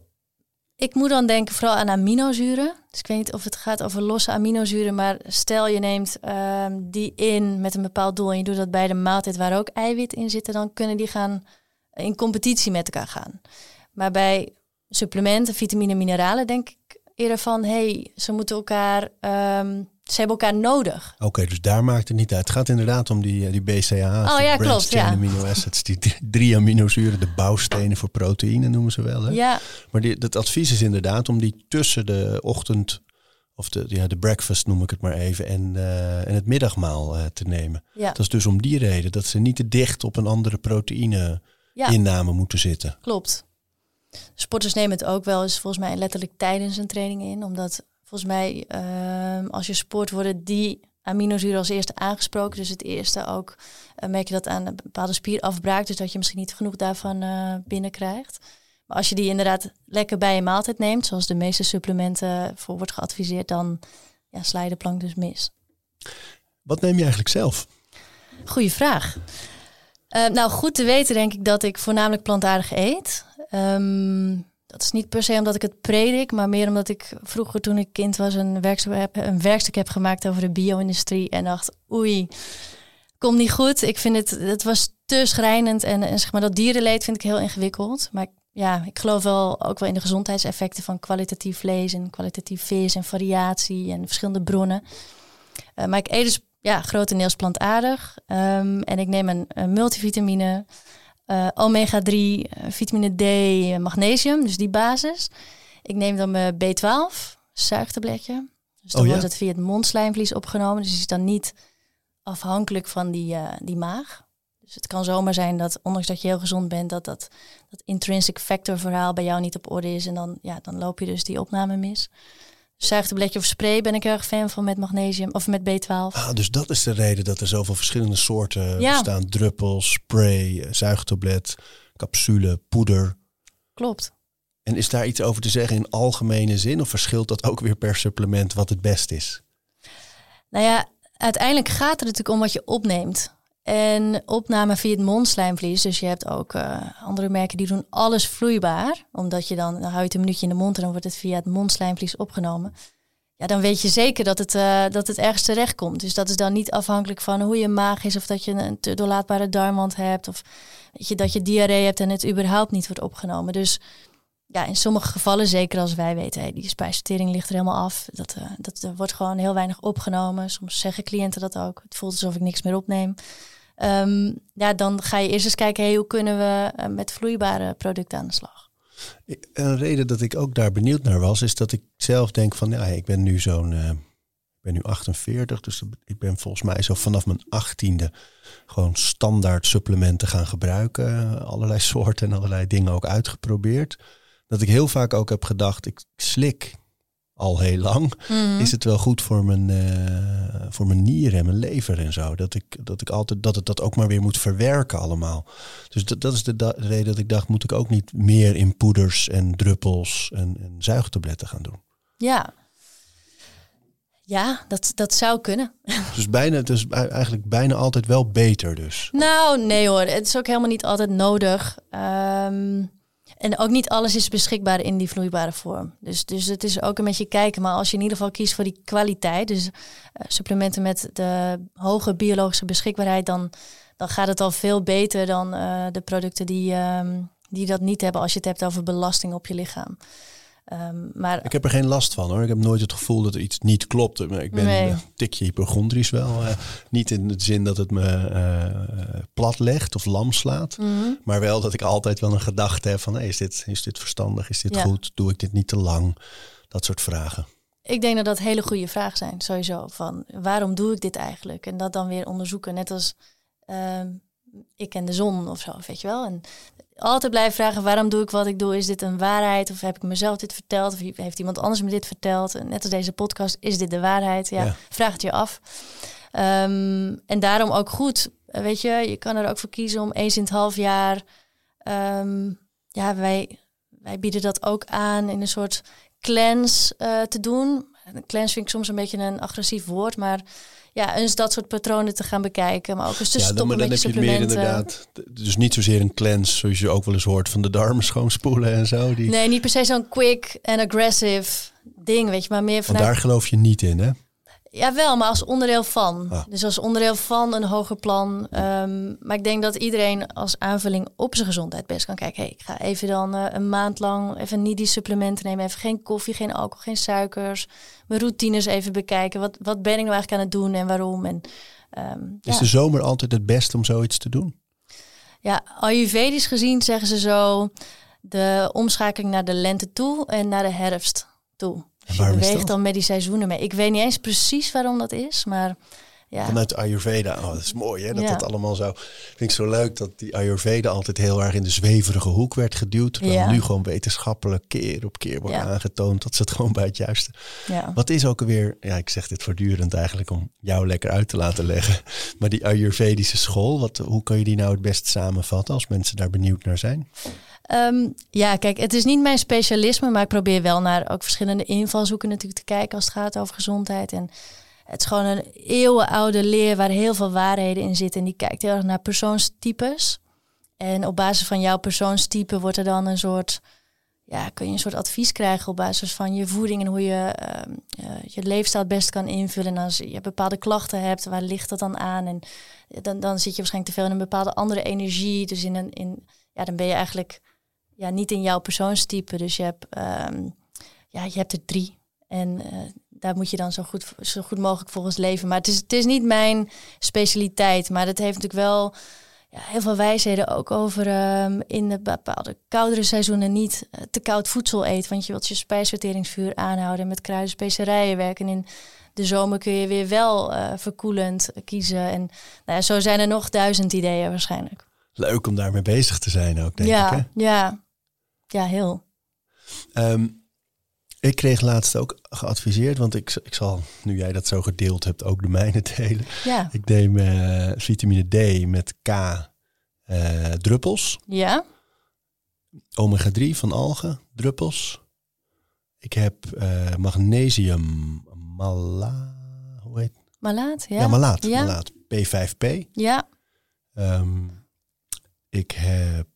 ik moet dan denken vooral aan aminozuren. Dus ik weet niet of het gaat over losse aminozuren, maar stel je neemt uh, die in met een bepaald doel en je doet dat bij de maaltijd waar ook eiwit in zitten, dan kunnen die gaan in competitie met elkaar gaan. Maar bij supplementen, vitamine, mineralen denk ik eerder van, hey, ze moeten elkaar um, ze hebben elkaar nodig. Oké, dus daar maakt het niet uit. Het gaat inderdaad om die, eh, die BCAA's. Oh ja, klopt. Ja. amino acids, die drie aminozuren, de bouwstenen voor proteïne noemen ze wel. Hè? Ja. Maar die, het advies is inderdaad om die tussen de ochtend, of de, ja, de breakfast noem ik het maar even, en, uh, en het middagmaal uh, te nemen. Ja. Dat is dus om die reden, dat ze niet te dicht op een andere proteïne inname moeten zitten. Klopt. Sporters nemen het ook wel eens volgens mij letterlijk tijdens een training in, omdat volgens mij, uh, als je sport, worden die aminozuren als eerste aangesproken. Dus het eerste ook uh, merk je dat aan een bepaalde spierafbraak. Dus dat je misschien niet genoeg daarvan uh, binnenkrijgt. Maar als je die inderdaad lekker bij je maaltijd neemt, zoals de meeste supplementen voor wordt geadviseerd, dan ja, sla je de plank dus mis. Wat neem je eigenlijk zelf? Goeie vraag. Uh, nou, goed te weten denk ik dat ik voornamelijk plantaardig eet. Um, dat is niet per se omdat ik het predik, maar meer omdat ik vroeger toen ik kind was een werkstuk heb, een werkstuk heb gemaakt over de bio-industrie en dacht, oei, komt niet goed. Ik vind het, het was te schrijnend en, en zeg maar dat dierenleed vind ik heel ingewikkeld. Maar ja, ik geloof wel ook wel in de gezondheidseffecten van kwalitatief vlees en kwalitatief vis en variatie en verschillende bronnen. Uh, maar ik eet dus ja, grotendeels plantaardig um, en ik neem een multivitamine. Uh, omega 3, uh, vitamine D, uh, magnesium, dus die basis. Ik neem dan mijn B12, zuigtabletje. Dus dan oh, ja? wordt het via het mondslijmvlies opgenomen. Dus het is dan niet afhankelijk van die, die maag. Dus het kan zomaar zijn dat, ondanks dat je heel gezond bent, dat dat, dat intrinsic factor verhaal bij jou niet op orde is. En dan, ja, dan loop je dus die opname mis. Zuigtabletje of spray ben ik erg fan van met magnesium of met B12. Ah, dus dat is de reden dat er zoveel verschillende soorten ja. bestaan. Druppel, spray, zuigtablet, capsule, poeder. Klopt. En is daar iets over te zeggen in algemene zin? Of verschilt dat ook weer per supplement wat het best is? Nou ja, uiteindelijk gaat het natuurlijk om wat je opneemt. En opname via het mondslijmvlies. Dus je hebt ook uh, andere merken die doen alles vloeibaar. Omdat je dan, dan hou je een minuutje in de mond en dan wordt het via het mondslijmvlies opgenomen. Ja, dan weet je zeker dat het, uh, dat het ergens terecht komt. Dus dat is dan niet afhankelijk van hoe je maag is of dat je een te doorlaatbare darmwand hebt. Of weet je, dat je diarree hebt en het überhaupt niet wordt opgenomen. Dus ja, in sommige gevallen, zeker als wij weten, die spijsvertering ligt er helemaal af. Dat, uh, dat er wordt gewoon heel weinig opgenomen. Soms zeggen cliënten dat ook. Het voelt alsof ik niks meer opneem. Um, ja, dan ga je eerst eens kijken, hey, hoe kunnen we uh, met vloeibare producten aan de slag? Een reden dat ik ook daar benieuwd naar was, is dat ik zelf denk van, ja, ik ben nu zo'n, ik ben nu 48, dus ik ben volgens mij zo vanaf mijn achttiende gewoon standaard supplementen gaan gebruiken. Allerlei soorten en allerlei dingen ook uitgeprobeerd dat ik heel vaak ook heb gedacht, ik slik al heel lang. Mhm. Is het wel goed voor mijn, uh, voor mijn nieren en mijn lever en zo? Dat ik, dat ik altijd dat het dat ook maar weer moet verwerken allemaal. Dus dat, dat is de reden dat ik dacht, moet ik ook niet meer in poeders en druppels en, en zuigtabletten gaan doen? Ja. Ja, dat, dat zou kunnen. Dus bijna, dus eigenlijk bijna altijd wel beter dus. Nou, nee hoor. Het is ook helemaal niet altijd nodig. Um, en ook niet alles is beschikbaar in die vloeibare vorm. Dus, dus het is ook een beetje kijken. Maar als je in ieder geval kiest voor die kwaliteit, dus uh, supplementen met de hoge biologische beschikbaarheid, dan, dan gaat het al veel beter dan uh, de producten die, um, die dat niet hebben als je het hebt over belasting op je lichaam. Um, maar, ik heb er geen last van hoor. Ik heb nooit het gevoel dat er iets niet klopt. Ik ben nee. een tikje hypochondrisch wel. Uh, niet in de zin dat het me uh, plat legt of lam slaat. Mm -hmm. Maar wel dat ik altijd wel een gedachte heb van... Hey, is, dit, is dit verstandig? Is dit ja. goed? Doe ik dit niet te lang? Dat soort vragen. Ik denk dat dat hele goede vragen zijn, sowieso. Van waarom doe ik dit eigenlijk? En dat dan weer onderzoeken. Net als uh, ik en de zon of zo, weet je wel. En altijd blijven vragen, waarom doe ik wat ik doe? Is dit een waarheid? Of heb ik mezelf dit verteld? Of heeft iemand anders me dit verteld? En net als deze podcast, is dit de waarheid? Ja, vraag het je af. Um, en daarom ook goed, weet je, je kan er ook voor kiezen om eens in het half jaar... Um, ja, wij, wij bieden dat ook aan in een soort cleanse uh, te doen. Een cleanse vind ik soms een beetje een agressief woord, maar ja, eens dat soort patronen te gaan bekijken. Maar ook eens te ja, stoppen dan, met dan heb je meer inderdaad. Dus niet zozeer een cleanse, zoals je ook wel eens hoort van de darmen schoonspoelen en zo. Die... Nee, niet per se zo'n quick en aggressive ding, weet je, maar meer vanuit... Want daar geloof je niet in, hè? Ja, wel, maar als onderdeel van. Ah. Dus als onderdeel van een hoger plan. Um, maar ik denk dat iedereen als aanvulling op zijn gezondheid best kan kijken. Hey, ik ga even dan uh, een maand lang even niet die supplementen nemen. Even geen koffie, geen alcohol, geen suikers. Mijn routines even bekijken. Wat, wat ben ik nou eigenlijk aan het doen en waarom? En, um, Is ja. de zomer altijd het beste om zoiets te doen? Ja, ayurvedisch gezien zeggen ze zo... de omschakeling naar de lente toe en naar de herfst toe. Dus je beweegt dan met die seizoenen mee. Ik weet niet eens precies waarom dat is, maar ja. Vanuit Ayurveda. Oh, dat is mooi hè, dat ja. dat allemaal zo... Vind ik zo leuk dat die Ayurveda altijd heel erg in de zweverige hoek werd geduwd. Terwijl ja. nu gewoon wetenschappelijk keer op keer wordt aangetoond dat ze het gewoon bij het juiste... Wat is ook alweer... Ja, ik zeg dit voortdurend eigenlijk om jou lekker uit te laten leggen. Maar die Ayurvedische school, wat, hoe kan je die nou het best samenvatten als mensen daar benieuwd naar zijn? Um, ja, kijk, het is niet mijn specialisme, maar ik probeer wel naar ook verschillende invalshoeken natuurlijk te kijken als het gaat over gezondheid. En het is gewoon een eeuwenoude leer waar heel veel waarheden in zitten. En die kijkt heel erg naar persoonstypes. En op basis van jouw persoonstype wordt er dan een soort, ja, kun je een soort advies krijgen op basis van je voeding en hoe je uh, uh, je leefstijl best kan invullen. En als je bepaalde klachten hebt, waar ligt dat dan aan? En dan, dan zit je waarschijnlijk te veel in een bepaalde andere energie. Dus in een, in, ja, dan ben je eigenlijk ja, niet in jouw persoonstype. Dus je hebt, um, ja, je hebt er drie. En uh, daar moet je dan zo goed, zo goed mogelijk volgens leven. Maar het is, het is niet mijn specialiteit. Maar dat heeft natuurlijk wel ja, heel veel wijsheden ook over um, in de bepaalde koudere seizoenen niet uh, te koud voedsel eten. Want je wilt je spijsverteringsvuur aanhouden met kruiden, specerijen werken. in de zomer kun je weer wel uh, verkoelend kiezen. En nou ja, zo zijn er nog duizend ideeën waarschijnlijk. Leuk om daarmee bezig te zijn ook, denk ja, ik. Hè? Ja, ja, heel. Um, ik kreeg laatst ook geadviseerd, want ik, ik zal, nu jij dat zo gedeeld hebt, ook de mijne delen. Ja. Ik neem uh, vitamine D met K uh, druppels. Ja. Omega 3 van algen, druppels. Ik heb uh, magnesium mala, hoe heet Malaat, ja. Ja, malaat, ja. malaat. P5P. Ja. Ehm, ik heb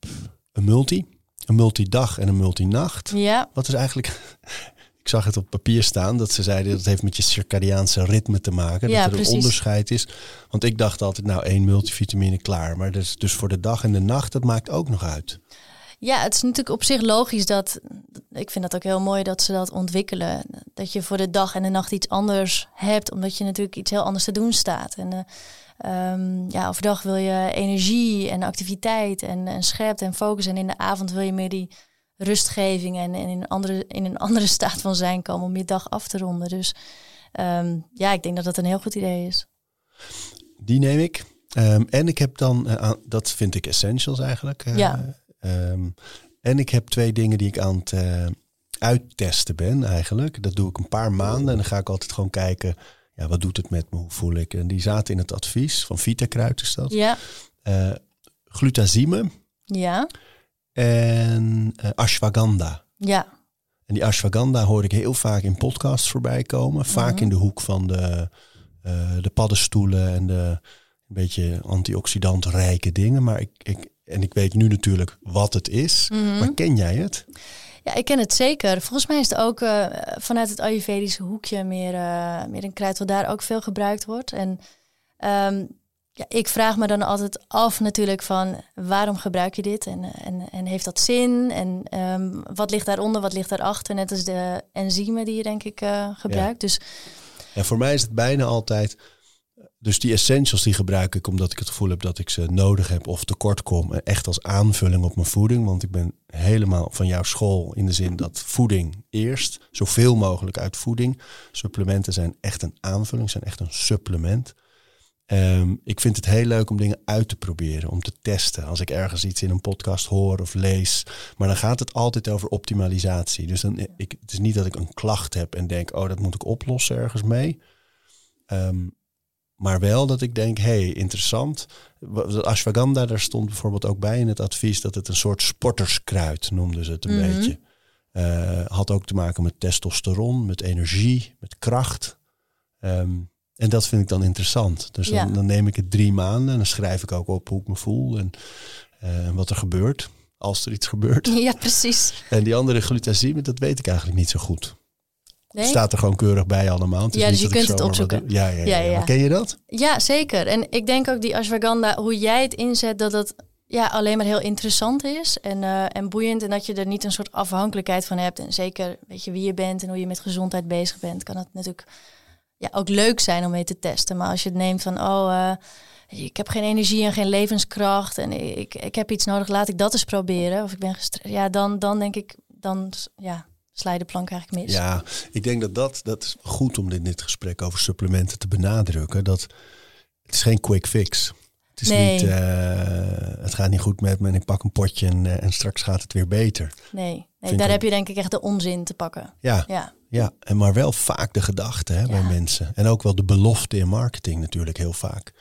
een multi, een multidag en een multinacht. Ja. Wat is eigenlijk... Ik zag het op papier staan dat ze zeiden dat heeft met je circadiaanse ritme te maken. Ja, dat er precies. een onderscheid is. Want ik dacht altijd, nou één multivitamine klaar. Maar dus, dus voor de dag en de nacht, dat maakt ook nog uit. Ja, het is natuurlijk op zich logisch dat. Ik vind dat ook heel mooi dat ze dat ontwikkelen. Dat je voor de dag en de nacht iets anders hebt, omdat je natuurlijk iets heel anders te doen staat. En eh, ehm, ja, overdag wil je energie en activiteit en, en scherpte en focus. En in de avond wil je meer die rustgeving en, en in, een andere, in een andere staat van zijn komen om je dag af te ronden. Dus ehm, ja, ik denk dat dat een heel goed idee is. Die neem ik. Ehm, en ik heb dan, eh, dat vind ik essentials eigenlijk. eh, Ja. en ik heb twee dingen die ik aan het eh, uittesten ben eigenlijk. Dat doe ik een paar maanden en dan ga ik altijd gewoon kijken, ja, wat doet het met me, hoe voel ik? En die zaten in het advies van Vitakruid is dat. Ja, glutazime ja, en eh, ashwagandha. ja, En die ashwagandha hoor ik heel vaak in podcasts voorbij komen. Vaak Mhm. in de hoek van de, eh, de paddenstoelen en de een beetje antioxidantrijke dingen. Maar ik, ik, en ik weet nu natuurlijk wat het is. Mhm. Maar ken jij het? Ja, ik ken het zeker. Volgens mij is het ook eh, vanuit het Ayurvedische hoekje meer, eh, meer een kruid wat daar ook veel gebruikt wordt. En ehm, ja, ik vraag me dan altijd af natuurlijk van waarom gebruik je dit en, eh, en, en heeft dat zin en ehm, wat ligt daaronder, wat ligt daarachter. Net als de enzymen die je denk ik gebruikt. Dus Ja, voor mij is het bijna altijd. Dus die essentials die gebruik ik omdat ik het gevoel heb dat ik ze nodig heb of tekort kom. En Echt als aanvulling op mijn voeding. Want ik ben helemaal van jouw school in de zin dat voeding eerst. Zoveel mogelijk uit voeding. Supplementen zijn echt een aanvulling, zijn echt een supplement. Ehm, ik vind het heel leuk om dingen uit te proberen, om te testen. Als ik ergens iets in een podcast hoor of lees. Maar dan gaat het altijd over optimalisatie. Dus dan, ik, het is niet dat ik een klacht heb en denk, oh, dat moet ik oplossen ergens mee. Ehm, maar wel dat ik denk, hé, hey, interessant. De Ashwagandha, daar stond bijvoorbeeld ook bij in het advies dat het een soort sporterskruid noemden ze het een Mhm. beetje. Eh, had ook te maken met testosteron, met energie, met kracht. Ehm, en dat vind ik dan interessant. Dus Ja. dan neem ik het drie maanden en dan schrijf ik ook op hoe ik me voel en eh, wat er gebeurt. Als er iets gebeurt. ja, precies. En die andere glutazine, dat weet ik eigenlijk niet zo goed. Nee? Staat er gewoon keurig bij allemaal. Ja, dus je dat kunt het wat opzoeken. Ja, ja, ja, ken je dat? Ja, zeker. En ik denk ook die ashwagandha, hoe jij het inzet, dat het ja, alleen maar heel interessant is en, eh, en boeiend. En dat je er niet een soort afhankelijkheid van hebt. En zeker weet je wie je bent en hoe je met gezondheid bezig bent, kan het natuurlijk ja, ook leuk zijn om mee te testen. Maar als je het neemt van, oh, eh, ik heb geen energie en geen levenskracht en ik, ik heb iets nodig, laat ik dat eens proberen. Of ik ben gestrest. Ja, dan, dan denk ik, dan ja, sla je de plank eigenlijk mis. Ja, ik denk dat dat, dat is goed om in dit gesprek over supplementen te benadrukken. Dat het is geen quick fix. Het is Nee. niet, eh, het gaat niet goed met me en ik pak een potje en, eh, en straks gaat het weer beter. Nee, nee daar heb je denk ik echt de onzin te pakken. Ja, Ja. ja. En maar wel vaak de gedachte hè, bij mensen. En ook wel de belofte in marketing natuurlijk heel vaak.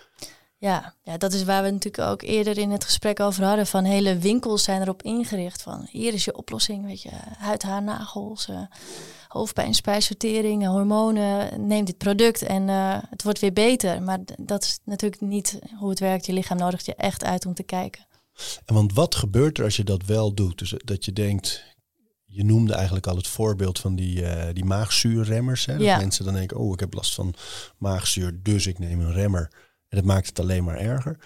Ja, ja, dat is waar we natuurlijk ook eerder in het gesprek over hadden. Van hele winkels zijn erop ingericht. Van hier is je oplossing, weet je, huid, haar, nagels, eh, hoofdpijn, spijsvertering, hormonen. Neem dit product en eh, het wordt weer beter. Maar dat is natuurlijk niet hoe het werkt. Je lichaam nodigt je echt uit om te kijken. En want wat gebeurt er als je dat wel doet? Dus dat je denkt, je noemde eigenlijk al het voorbeeld van die, eh, die maagzuurremmers. Hè? Dat Ja. mensen dan denken, oh ik heb last van maagzuur, dus ik neem een remmer. En dat maakt het alleen maar erger.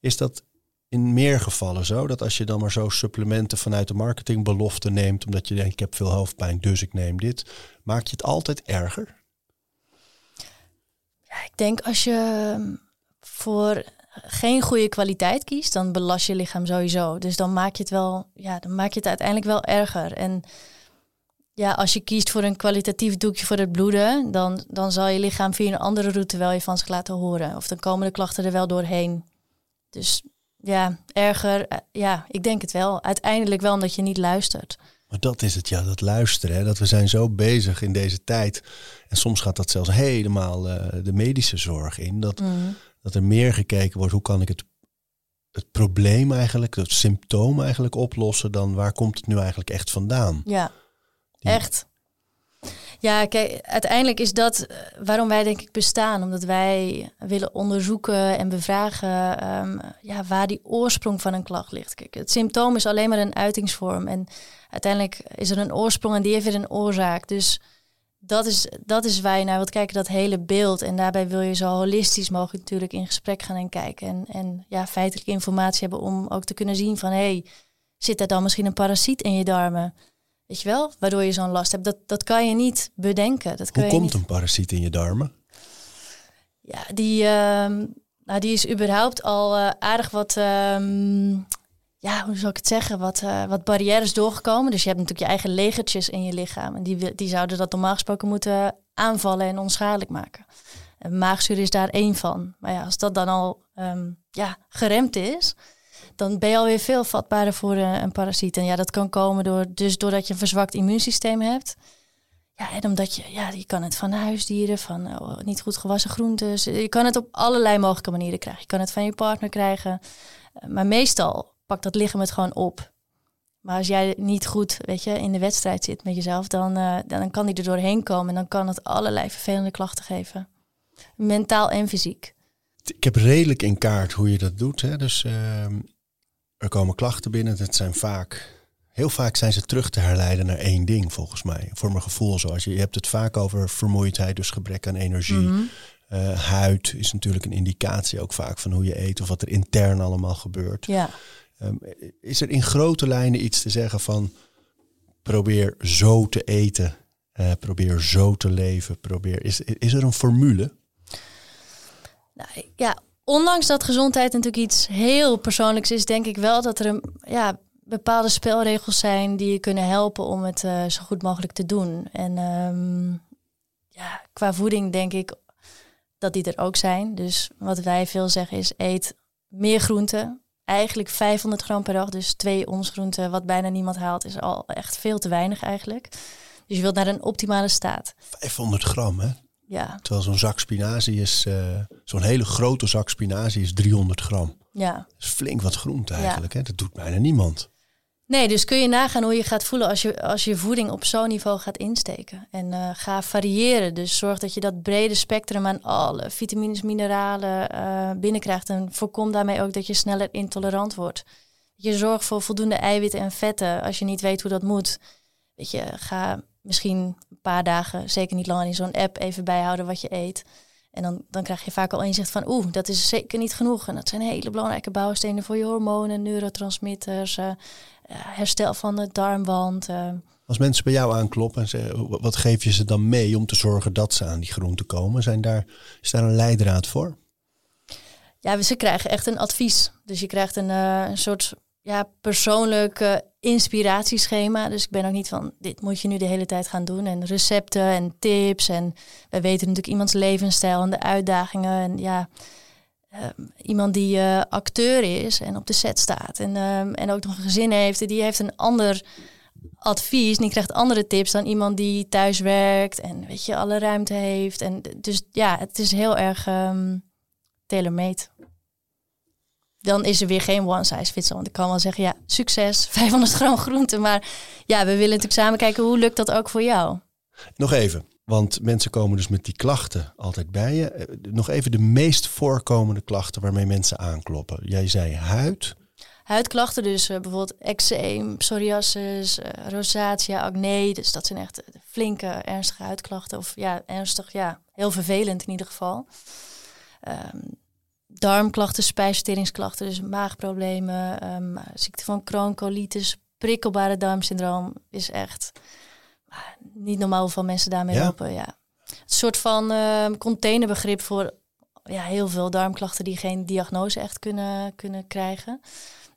Is dat in meer gevallen zo? Dat als je dan maar zo supplementen vanuit de marketingbelofte neemt, omdat je denkt ik heb veel hoofdpijn, dus ik neem dit. Maak je het altijd erger? Ja, ik denk als je mm, voor geen goede kwaliteit kiest, dan belast je lichaam sowieso. Dus dan maak je het wel, ja, dan maak je het uiteindelijk wel erger. En ja, als je kiest voor een kwalitatief doekje voor het bloeden, dan, dan zal je lichaam via een andere route wel je van zich laten horen. Of dan komen de klachten er wel doorheen. Dus ja, erger, eh, ja, ik denk het wel. Uiteindelijk wel omdat je niet luistert. Maar dat is het, ja, dat luisteren. Hè? Dat we zijn zo bezig in deze tijd. En soms gaat dat zelfs helemaal eh, de medische zorg in. Dat, dat er meer gekeken wordt, hoe kan ik het, het probleem eigenlijk, het symptoom eigenlijk oplossen dan waar komt het nu eigenlijk echt vandaan? Ja, echt. Ja, kijk, uiteindelijk is dat eh, waarom wij denk ik bestaan. Omdat wij willen onderzoeken en bevragen ehm, ja, waar die oorsprong van een klacht ligt. Kijk, het symptoom is alleen maar een uitingsvorm. En uiteindelijk is er een oorsprong en die heeft weer een oorzaak. Dus dat is, dat is waar je naar wilt kijken, dat hele beeld. En daarbij wil je zo holistisch mogelijk natuurlijk in gesprek gaan en kijken. En, en ja, feitelijke informatie hebben om ook te kunnen zien van... hé, hey, zit er dan misschien een parasiet in je darmen? Weet je wel, waardoor je zo'n last hebt. Dat, dat kan je niet bedenken. Dat Hoe komt een parasiet in je darmen? Ja, die, uh, nou, die is überhaupt al uh, aardig wat, uh, ja, hoe zou ik het zeggen, wat, uh, wat barrières doorgekomen. Dus je hebt natuurlijk je eigen legertjes in je lichaam. En die, die zouden dat normaal gesproken moeten aanvallen en onschadelijk maken. En maagzuur is daar één van. Maar ja, als dat dan al um, ja, geremd is, dan ben je alweer veel vatbaarder voor een, een parasiet. En ja, dat kan komen door, dus doordat je een verzwakt immuunsysteem hebt. Ja, en omdat je, ja, je kan het van huisdieren, van oh, niet goed gewassen groentes. Je kan het op allerlei mogelijke manieren krijgen. Je kan het van je partner krijgen. Maar meestal pakt dat lichaam het gewoon op. Maar als jij niet goed, weet je, in de wedstrijd zit met jezelf, dan, uh, dan kan die er doorheen komen. En dan kan het allerlei vervelende klachten geven. Mentaal en fysiek. Ik heb redelijk in kaart hoe je dat doet. Hè? Dus uh, er komen klachten binnen. Dat zijn vaak, heel vaak zijn ze terug te herleiden naar één ding, volgens mij. Voor mijn gevoel zoals je, je hebt het vaak over vermoeidheid, dus gebrek aan energie. Mm -hmm. uh, huid is natuurlijk een indicatie ook vaak van hoe je eet of wat er intern allemaal gebeurt. Ja. Um, is er in grote lijnen iets te zeggen van probeer zo te eten, uh, probeer zo te leven, probeer. Is, is er een formule? Nou, ja, ondanks dat gezondheid natuurlijk iets heel persoonlijks is, denk ik wel dat er een, ja, bepaalde spelregels zijn die je kunnen helpen om het uh, zo goed mogelijk te doen. En um, ja, qua voeding denk ik dat die er ook zijn. Dus wat wij veel zeggen is eet meer groenten. Eigenlijk 500 gram per dag, dus twee ons groenten, wat bijna niemand haalt, is al echt veel te weinig eigenlijk. Dus je wilt naar een optimale staat. 500 gram, hè? Ja. Terwijl zo'n zak spinazie is, uh, zo'n hele grote zak spinazie is 300 gram. Ja. Dat is flink wat groente eigenlijk, ja. hè? Dat doet bijna niemand. Nee, dus kun je nagaan hoe je gaat voelen als je, als je voeding op zo'n niveau gaat insteken. En uh, ga variëren. Dus zorg dat je dat brede spectrum aan alle vitamines, mineralen uh, binnenkrijgt. En voorkom daarmee ook dat je sneller intolerant wordt. Je zorgt voor voldoende eiwitten en vetten als je niet weet hoe dat moet. Weet je, ga misschien paar dagen, zeker niet langer in zo'n app, even bijhouden wat je eet. En dan, dan krijg je vaak al inzicht van, oeh, dat is zeker niet genoeg. En dat zijn hele belangrijke bouwstenen voor je hormonen, neurotransmitters, uh, herstel van de darmwand. Uh. Als mensen bij jou aankloppen en zeggen, wat geef je ze dan mee om te zorgen dat ze aan die groenten komen? Zijn daar, is daar een leidraad voor? Ja, ze krijgen echt een advies. Dus je krijgt een, uh, een soort ja, persoonlijk inspiratieschema. Dus ik ben ook niet van, dit moet je nu de hele tijd gaan doen. En recepten en tips. En wij weten natuurlijk iemands levensstijl en de uitdagingen. En ja, uh, iemand die uh, acteur is en op de set staat. En, en ook nog een gezin heeft. Die heeft een ander advies. En die krijgt andere tips dan iemand die thuis werkt. En weet je, alle ruimte heeft. En dus ja, het is heel erg um, tailor-made dan is er weer geen one size fits all. Want ik kan wel zeggen, ja, succes, 500 gram groente. Maar ja, we willen natuurlijk samen kijken, hoe lukt dat ook voor jou? Nog even, want mensen komen dus met die klachten altijd bij je. Nog even de meest voorkomende klachten waarmee mensen aankloppen. Jij zei huid. Huidklachten, dus uh, bijvoorbeeld eczeem, psoriasis, uh, rosacea, acne. Dus dat zijn echt flinke, ernstige huidklachten. Of ja, ernstig, ja, heel vervelend in ieder geval. Um, darmklachten, spijsverteringsklachten, dus maagproblemen, um, ziekte van Crohn, colitis, prikkelbare darmsyndroom is echt niet normaal hoeveel mensen daarmee Ja? lopen. Ja. Een soort van um, containerbegrip voor ja, heel veel darmklachten die geen diagnose echt kunnen, kunnen krijgen.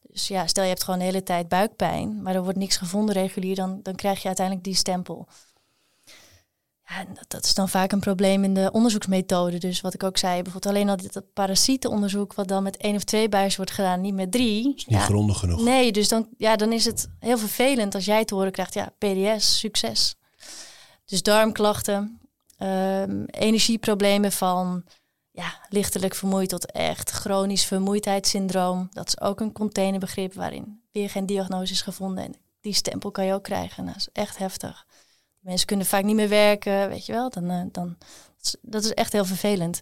Dus ja, stel je hebt gewoon de hele tijd buikpijn, maar er wordt niks gevonden regulier, dan, dan krijg je uiteindelijk die stempel. Ja, dat, dat, is dan vaak een probleem in de onderzoeksmethode. Dus wat ik ook zei, bijvoorbeeld alleen al dit dat parasietenonderzoek, wat dan met één of twee buis wordt gedaan, niet met drie. Is niet ja, grondig genoeg. Nee, dus dan, ja, dan is het heel vervelend als jij te horen krijgt, ja, PDS, succes. Dus darmklachten, um, energieproblemen van ja, lichtelijk vermoeid tot echt chronisch vermoeidheidssyndroom. Dat is ook een containerbegrip waarin weer geen diagnose is gevonden. En die stempel kan je ook krijgen. Dat is echt heftig. Mensen kunnen vaak niet meer werken, weet je wel. Dan, uh, dan, dat is echt heel vervelend.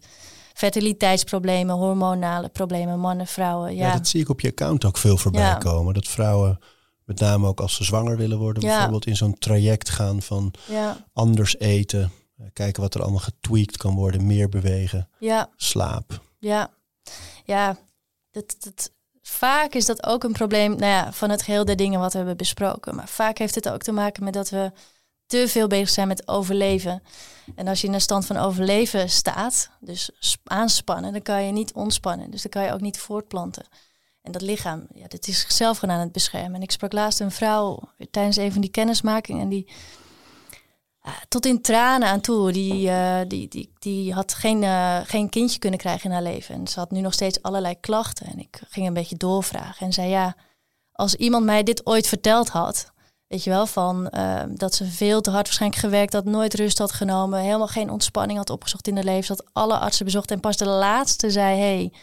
Fertiliteitsproblemen, hormonale problemen, mannen, vrouwen. Ja. ja dat zie ik op je account ook veel voorbij komen. Dat vrouwen, met name ook als ze zwanger willen worden, bijvoorbeeld in zo'n traject gaan van anders eten. Eh, kijken wat er allemaal getweakt kan worden, meer bewegen, ja. slaap. Ja, ja dat, dat, vaak is dat ook een probleem nou ja, van het geheel der dingen wat we hebben besproken. Maar vaak heeft het ook te maken met dat we te veel bezig zijn met overleven. En als je in een stand van overleven staat, dus aanspannen, dan kan je niet ontspannen. Dus dan kan je ook niet voortplanten. En dat lichaam, ja, dat is zichzelf gewoon aan het beschermen. En ik sprak laatst een vrouw tijdens een van die kennismakingen en die tot in tranen aan toe. Die, uh, die, die, die had geen, uh, geen kindje kunnen krijgen in haar leven. En ze had nu nog steeds allerlei klachten. En ik ging een beetje doorvragen en zei ja, als iemand mij dit ooit verteld had, weet je wel, van uh, dat ze veel te hard waarschijnlijk gewerkt had, nooit rust had genomen, helemaal geen ontspanning had opgezocht in haar leven, dat alle artsen bezocht en pas de laatste zei, hey,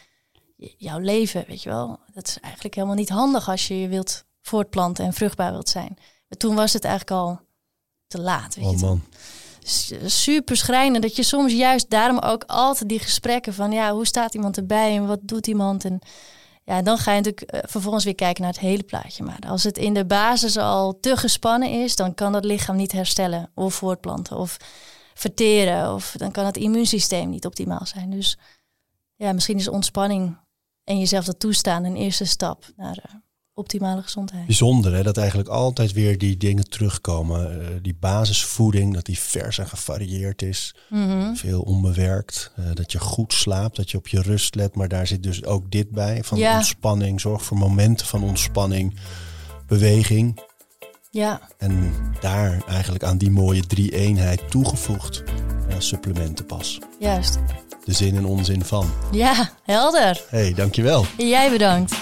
jouw leven, weet je wel, dat is eigenlijk helemaal niet handig als je je wilt voortplanten en vruchtbaar wilt zijn. Maar toen was het eigenlijk al te laat. Weet oh je man. Super schrijnend dat je soms juist daarom ook altijd die gesprekken van ja, hoe staat iemand erbij en wat doet iemand en ja, dan ga je natuurlijk eh, vervolgens weer kijken naar het hele plaatje. Maar als het in de basis al te gespannen is, dan kan dat lichaam niet herstellen of voortplanten of verteren. Of dan kan het immuunsysteem niet optimaal zijn. Dus ja, misschien is ontspanning en jezelf dat toestaan een eerste stap naar uh, optimale gezondheid. Bijzonder hè, dat eigenlijk altijd weer die dingen terugkomen. Uh, die basisvoeding, dat die vers en gevarieerd is. Mhm. Veel onbewerkt. Uh, dat je goed slaapt, dat je op je rust let. Maar daar zit dus ook dit bij. Van ja. ontspanning, zorg voor momenten van ontspanning, beweging. Ja. En daar eigenlijk aan die mooie drie-eenheid toegevoegd uh, supplementen pas. Juist. De zin en onzin van. Ja, helder. hey, dankjewel. Jij bedankt.